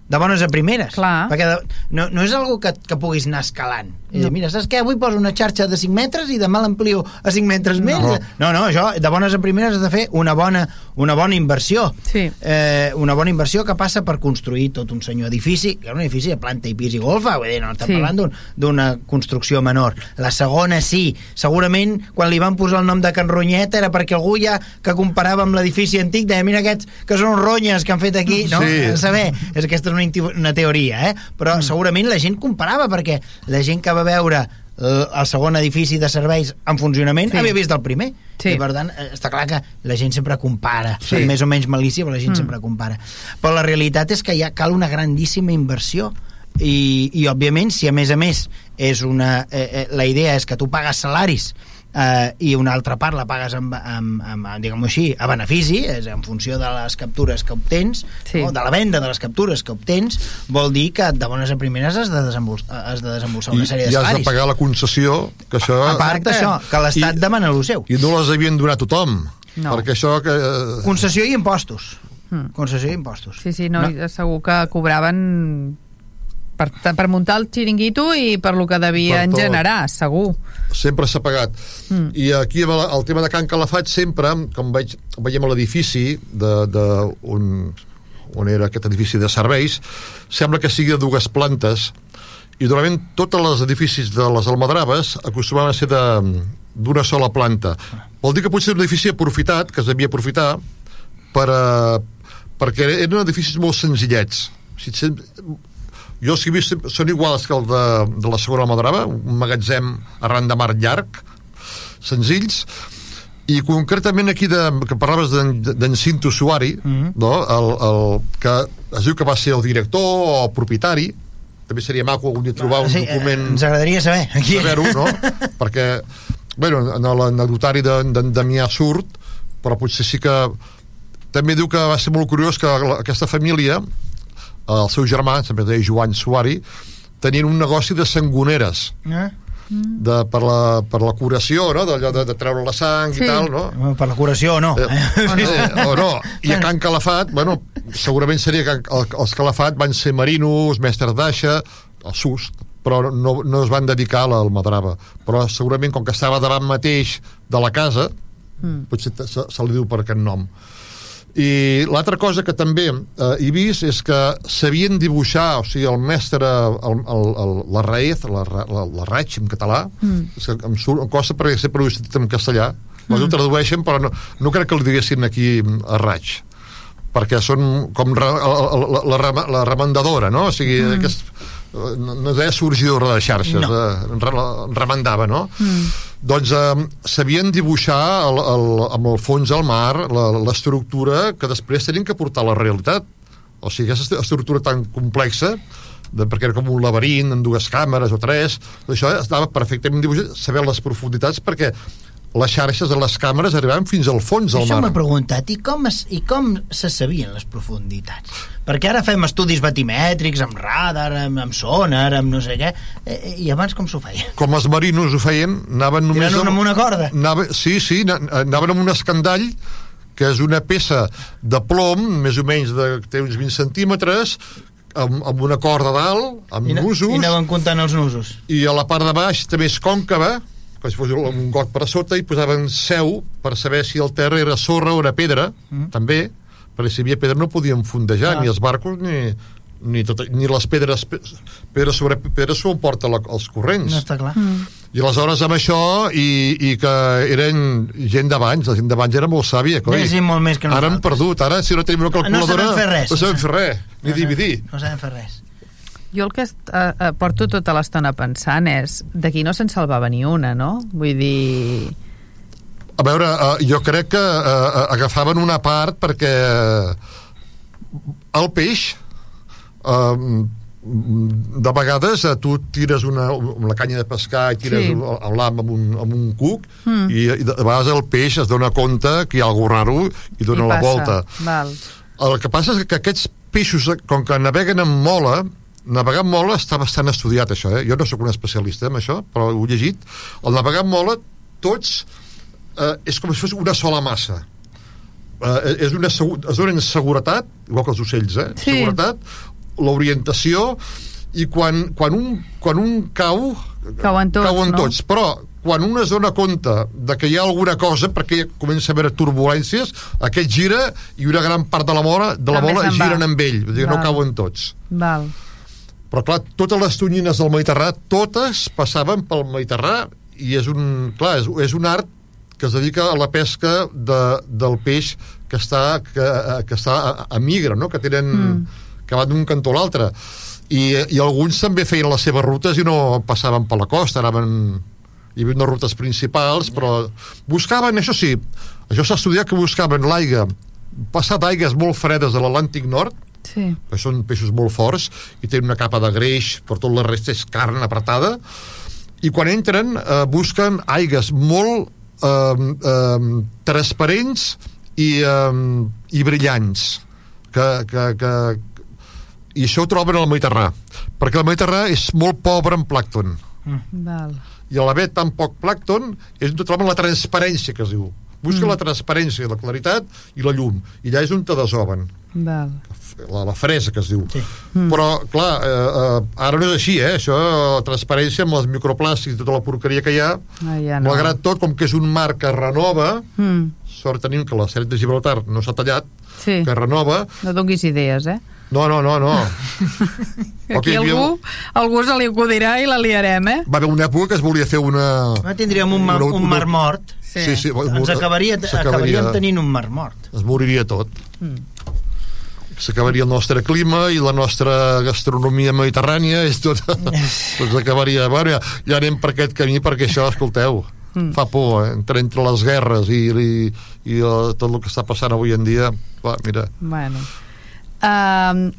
de bones a primeres. Clar. Perquè de, no, no és algo que, que puguis anar escalant. No. no. mira, saps què? Avui poso una xarxa de 5 metres i demà l'amplio a 5 metres més. No. No, no, això, de bones a primeres has de fer una bona, una bona inversió. Sí. Eh, una bona inversió que passa per construir tot un senyor edifici, que és un edifici de planta i pis i golfa, vull dir, no estem Sí. parlant d'un- d'una construcció menor. La segona sí, segurament quan li van posar el nom de Can Ronyeta era perquè algú ja que comparava amb l'edifici antic deia, mira aquests que són uns ronyes que han fet aquí, no? Sí. A saber, és aquesta és una, una teoria, eh? Però segurament la gent comparava perquè la gent que va veure eh, el segon edifici de serveis en funcionament Sí. havia vist el primer Sí. i per tant eh, està clar que la gent sempre compara Sí. més o menys malícia però la gent Mm. sempre compara però la realitat és que ja cal una grandíssima inversió i, i òbviament si a més a més és una, eh, eh, la idea és que tu pagues salaris eh, i una altra part la pagues amb, amb, amb diguem-ho així, a benefici és en funció de les captures que obtens Sí. no? de la venda de les captures que obtens vol dir que de bones a primeres has de, desembols has de desembolsar I, una sèrie i de has de pagar la concessió, que això... a part d'això, que l'Estat I- demana el seu I no les havien donat a tothom. No. Perquè això que... eh, concessió i impostos Mm. concessió i impostos Sí, sí, no, no. segur que cobraven per, per muntar el xiringuito i per lo que devien Per generar, segur. sempre s'ha pagat. Mm. I aquí el, el tema de Can Calafat sempre, com veig, veiem a l'edifici de, de on, on era aquest edifici de serveis, sembla que sigui de dues plantes i normalment tots els edificis de les Almadraves acostumaven a ser de- d'una sola planta. Vol dir que potser un edifici aprofitat, que es devia aprofitar, per, a, perquè eren edificis molt senzillets. Si, sem- jo els que he vist són iguals que el de, de la segona Almadrava, un magatzem arran de mar llarg, senzills, i concretament aquí de, que parlaves d'en Cinto Suari, Mhm. no? el, el, que es diu que va ser el director o propietari, també seria maco algun dia trobar un Sí, eh, document ens agradaria saber aquí. saber-ho, no? perquè, bueno, en l'anecdotari d'en de, Damià surt, però potser sí que també diu que va ser molt curiós que aquesta família, el seu germà, sempre deia Joan Suari, tenien un negoci de sangoneres, Eh? de, per, la, per la curació, no? d'allò de, de treure la sang Sí. i tal, no? Per la curació o no. Eh, eh, o no. I a Can Calafat, bueno, segurament seria que el, els Calafat van ser marinos, mestres d'aixa, el sust, però no, no es van dedicar a l'almadrava. Però segurament, com que estava davant mateix de la casa, Mm. potser se, se li diu per aquest nom. I l'altra cosa que també eh, he vist és que sabien dibuixar, o sigui, el mestre, el, el, el, la raez, la, la, la raig en català, Mm. és que em, surt, em costa perquè sempre ho he sentit en castellà, mm. ho tradueixen, però no, no crec que el diguessin aquí a raig perquè són com la, la, la, la remandadora, no? O sigui, mm. aquest, eh, no, no deia sorgidora de xarxes, No. eh, re- remandava, no? Mm. Doncs eh, sabien dibuixar el, el, amb el fons al mar l'estructura que després tenien que portar a la realitat. O sigui, aquesta estructura tan complexa de, perquè era com un laberint amb dues càmeres o tres això estava perfectament dibuixat saber les profunditats perquè les xarxes de les càmeres arribaven fins al fons del Això mar m'he preguntat, i com, es, i com se sabien les profunditats? Perquè ara fem estudis batimètrics, amb radar, amb, amb sonar, amb no sé què, eh, i abans com s'ho feien? com els marinos ho feien anaven només Tirant amb una corda? Anava, sí, sí, na- anaven amb un escandall que és una peça de plom, més o menys de, té uns 20 centímetres, amb, amb una corda dalt, amb I, nusos, I anaven comptant els nusos. i a la part de baix també és còncava, que si fos un got per a sota, i posaven seu per saber si el terra era sorra o era pedra, mm. també, perquè si hi havia pedra no podien fondejar, Ah. ni els barcos ni, ni, tot, ni les pedres pe- pedra sobre pedra s'ho porta la, els corrents No està clar. i aleshores amb això i, i que eren gent d'abans la gent d'abans era molt sàvia coi. Sí, molt més que ara han nosaltres. perdut, ara si no tenim una calculadora sabem fer res. no sabem fer res, ni No dividir No sabem fer res. Jo el que eh, eh, porto tota l'estona pensant és d'aquí no se'n salvava ni una, no? Vull dir... A veure, uh, jo crec que uh, agafaven una part perquè el peix uh, de vegades uh, tu tires una, la canya de pescar i tires Sí. l'am amb, un, amb un cuc mm. i, i de vegades el peix es dona compte que hi ha algú raro i dona I la passa. volta Val. el que passa és que aquests peixos, com que naveguen amb mola, navegar amb mola està bastant estudiat, això, eh? Jo no sóc un especialista en això, però ho he llegit. El navegar amb mola, tots, eh, és com si fos una sola massa. Eh, és una, es donen seguretat, igual que els ocells, eh? Sí. Seguretat, l'orientació, i quan, quan, un, quan un cau... Cauen tots, cauen no? tots, però quan un es dona compte de que hi ha alguna cosa, perquè comença a haver turbulències, aquest gira i una gran part de la mola, de la També mola va. giren amb ell, vull dir, no Val. cauen tots. Val. Però clar, totes les tonyines del Mediterrà, totes passaven pel Mediterrà i és un, clar, és, és un art que es dedica a la pesca de, del peix que està, que, que està a, a migra, no? que tenen mm. que van d'un cantó a l'altre I, i alguns també feien les seves rutes i no passaven per la costa anaven hi havia unes rutes principals però buscaven, això sí això s'ha estudiat que buscaven l'aigua passar d'aigues molt fredes de l'Atlàntic Nord Sí. que són peixos molt forts i tenen una capa de greix, per tot la resta és carn apretada, i quan entren eh, busquen aigues molt eh, eh, transparents i, eh, i brillants que, que, que, i això ho troben al Mediterrà perquè el Mediterrà és molt pobre en plàcton Val. i a l'haver tan poc plàcton és on troben la transparència que es diu busca mm. la transparència, la claritat i la llum i allà és on te desoben Val. la, la fresa que es diu Sí. mm. però clar, eh, eh, ara no és així eh? això, la transparència amb els microplàstics i tota la porqueria que hi ha Ah, ja no. malgrat tot, com que és un mar que renova Mm. sort tenim que la sèrie de Gibraltar no s'ha tallat Sí. que renova No donis idees, eh? no, no, no, no Aquí havia- algú, algú se li acudirà i la liarem, eh? va haver una època que es volia fer una... Ara tindríem un, mar, Una- un mar mort. Sí. sí, sí Ens acabaria, acabaríem tenint un mar mort. es moriria tot Mm. S'acabaria el nostre clima i la nostra gastronomia mediterrània és tot, tot s'acabaria bueno, ja, ja anem per aquest camí perquè això, escolteu Mm. fa por, eh? entre, entre les guerres i, i, i uh, tot el que està passant avui en dia va, mira, Bueno. Um,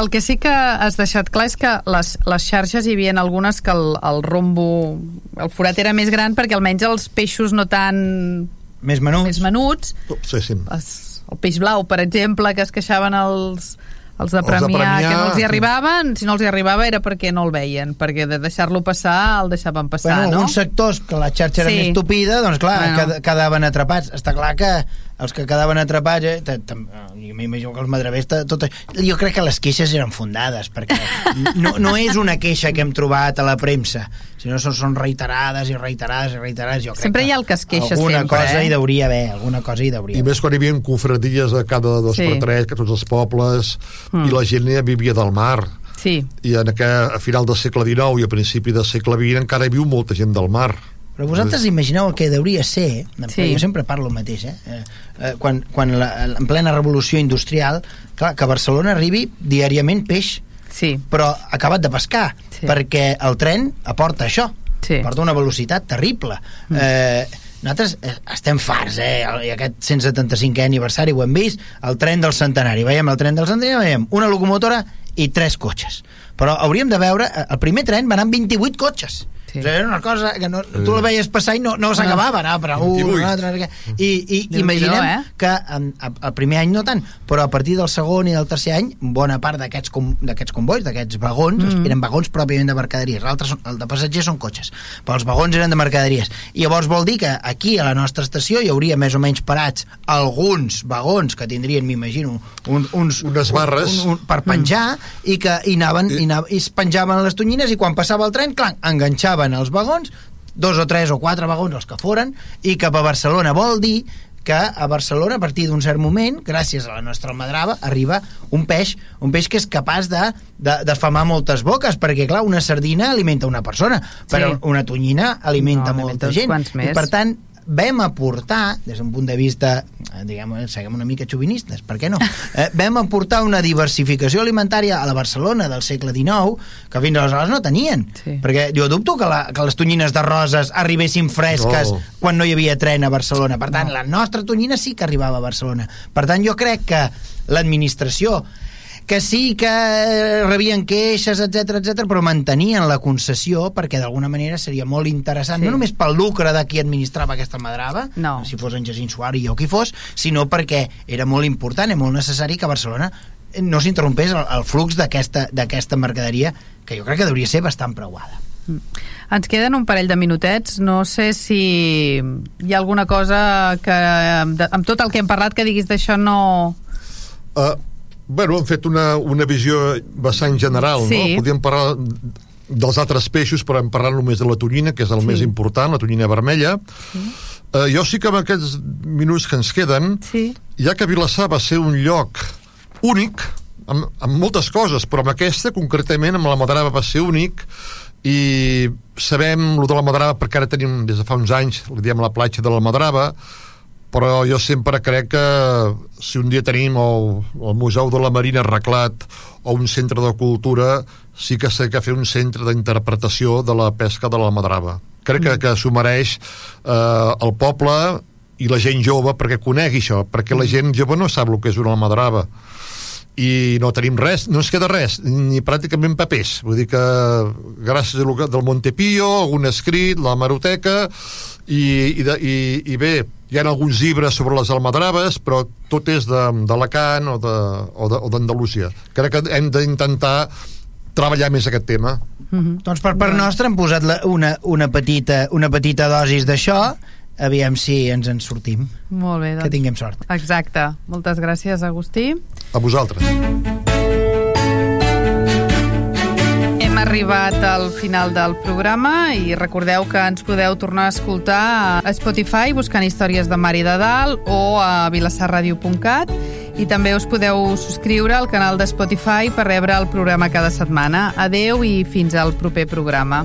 el que sí que has deixat clar és que les, les xarxes hi havia algunes que el, el rombo, el forat era més gran perquè almenys els peixos no tan Més menuts. més menuts, sí, sí. es, el peix blau, per exemple, que es queixaven els, els de Els de Premià, que no els hi arribaven, si no els hi arribava era perquè no el veien, perquè de deixar-lo passar el deixaven passar, Bueno, no? alguns sectors que la xarxa era Sí. més tupida, doncs clar, bueno. quedaven atrapats. Està clar que els que quedaven atrapats, eh, t- tam- jo m'imagino que els madrevers, t- tot, jo crec que les queixes eren fundades, perquè no, no és una queixa que hem trobat a la premsa, sinó són, són reiterades i reiterades i reiterades. Jo crec Sempre hi ha el que es queixa alguna sempre, cosa eh? hi deuria haver, alguna cosa hi deuria i haver. més quan hi havia confraries a cada dos Sí. per tres, que tots els pobles Mm. i la gent ja vivia del mar Sí, i en aquest, a final del segle XIX i a principi del segle XX encara hi viu molta gent del mar Però vosaltres imagineu el que hauria ser, Sí. jo sempre parlo el mateix, eh? Eh, eh, quan, quan la, en plena revolució industrial, clar, que a Barcelona arribi diàriament peix, sí, però acabat de pescar, Sí. perquè el tren aporta això, Sí. aporta una velocitat terrible. Mm. Eh, nosaltres eh, estem farts, eh? I aquest 175è aniversari ho hem vist, el tren del centenari. Veiem el tren del centenari, veiem una locomotora i 3 cotxes. Però hauríem de veure, eh, el primer tren va anar amb 28 cotxes. Sí. O sigui, era una cosa que no, tu la veies passar i no, no s'acabava, anava per un, 28. un altre. I, i imaginem eh? que en, el, el primer any no tant, però a partir del segon i del tercer any, bona part d'aquests com, d'aquests convois, d'aquests vagons, mm. eren vagons pròpiament de mercaderies, l'altre el de passatgers són cotxes, però els vagons eren de mercaderies. I llavors vol dir que aquí, a la nostra estació, hi hauria més o menys parats alguns vagons que tindrien, m'imagino, un, uns... Unes barres. Un, un, per penjar, i que i anaven, i, anaven, i es penjaven les tonyines, i quan passava el tren, clar, enganxaven els vagons, dos o tres o quatre vagons els que foren, i cap a Barcelona vol dir que a Barcelona, a partir d'un cert moment, gràcies a la nostra almadrava, arriba un peix, un peix que és capaç de, de, de famar moltes boques, perquè, clar, una sardina alimenta una persona, però Sí. una tonyina alimenta No, molta alimenta gent. I, per tant, vam aportar, des d'un punt de vista, eh, diguem, seguem una mica xovinistes, per què no? Eh, vam aportar una diversificació alimentària a la Barcelona del segle XIX que fins aleshores no tenien. Sí. Perquè jo dubto que, la, que les tonyines de roses arribessin fresques No. quan no hi havia tren a Barcelona. Per tant, la nostra tonyina sí que arribava a Barcelona. Per tant, jo crec que l'administració que sí que rebien queixes, etc etc, però mantenien la concessió perquè d'alguna manera seria molt interessant, Sí. no només pel lucre de qui administrava aquesta madrava, No. si fos en Jacint Suari o qui fos, sinó perquè era molt important i molt necessari que Barcelona no s'interrompés el, el flux d'aquesta d'aquesta mercaderia que jo crec que hauria ser bastant preuada. Ens queden un parell de minutets. No sé si hi ha alguna cosa que, de, amb tot el que hem parlat, que diguis d'això no... Uh, bueno, hem fet una, una visió bastant general, Sí. no? Podríem parlar dels altres peixos, però hem parlat només de la tonyina, que és el Sí. més important, la tonyina vermella. Sí. Uh, jo sí que amb aquests minuts que ens queden, Sí. ja que Vilassar va ser un lloc únic, amb, amb moltes coses, però amb aquesta, concretament, amb la Madrava va ser únic, i sabem lo de la Madrava perquè ara tenim, des de fa uns anys, li diem la platja de la Madrava, però jo sempre crec que si un dia tenim el, el Museu de la Marina arreglat o un centre de cultura, sí que s'ha de fer un centre d'interpretació de la pesca de la Madrava. Crec que, que s'ho mereix eh, el poble i la gent jove perquè conegui això, perquè la gent jove no sap el que és una almadrava i no tenim res, no ens queda res ni pràcticament papers, vull dir que gràcies a lo que- del Montepío algun escrit, la maroteca i, i, de, i, i bé hi ha alguns llibres sobre les almadraves però tot és de- d'Alacant o de- o de- o d'Andalusia crec que hem d'intentar treballar més aquest tema Doncs per part nostra hem posat la, una, una, petita, una petita dosis d'això, aviam si ens en sortim. Molt bé, Que doncs. tinguem sort. Exacte. Moltes gràcies, Agustí. a vosaltres Hem arribat al final del programa i recordeu que ens podeu tornar a escoltar a Spotify buscant històries de Mari de Dalt o a vilassarradio.cat i també us podeu subscriure al canal de Spotify per rebre el programa cada setmana. Adeu i fins al proper programa.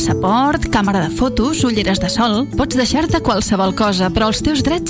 Passaport, càmera de fotos, ulleres de sol... Pots deixar-te qualsevol cosa, però els teus drets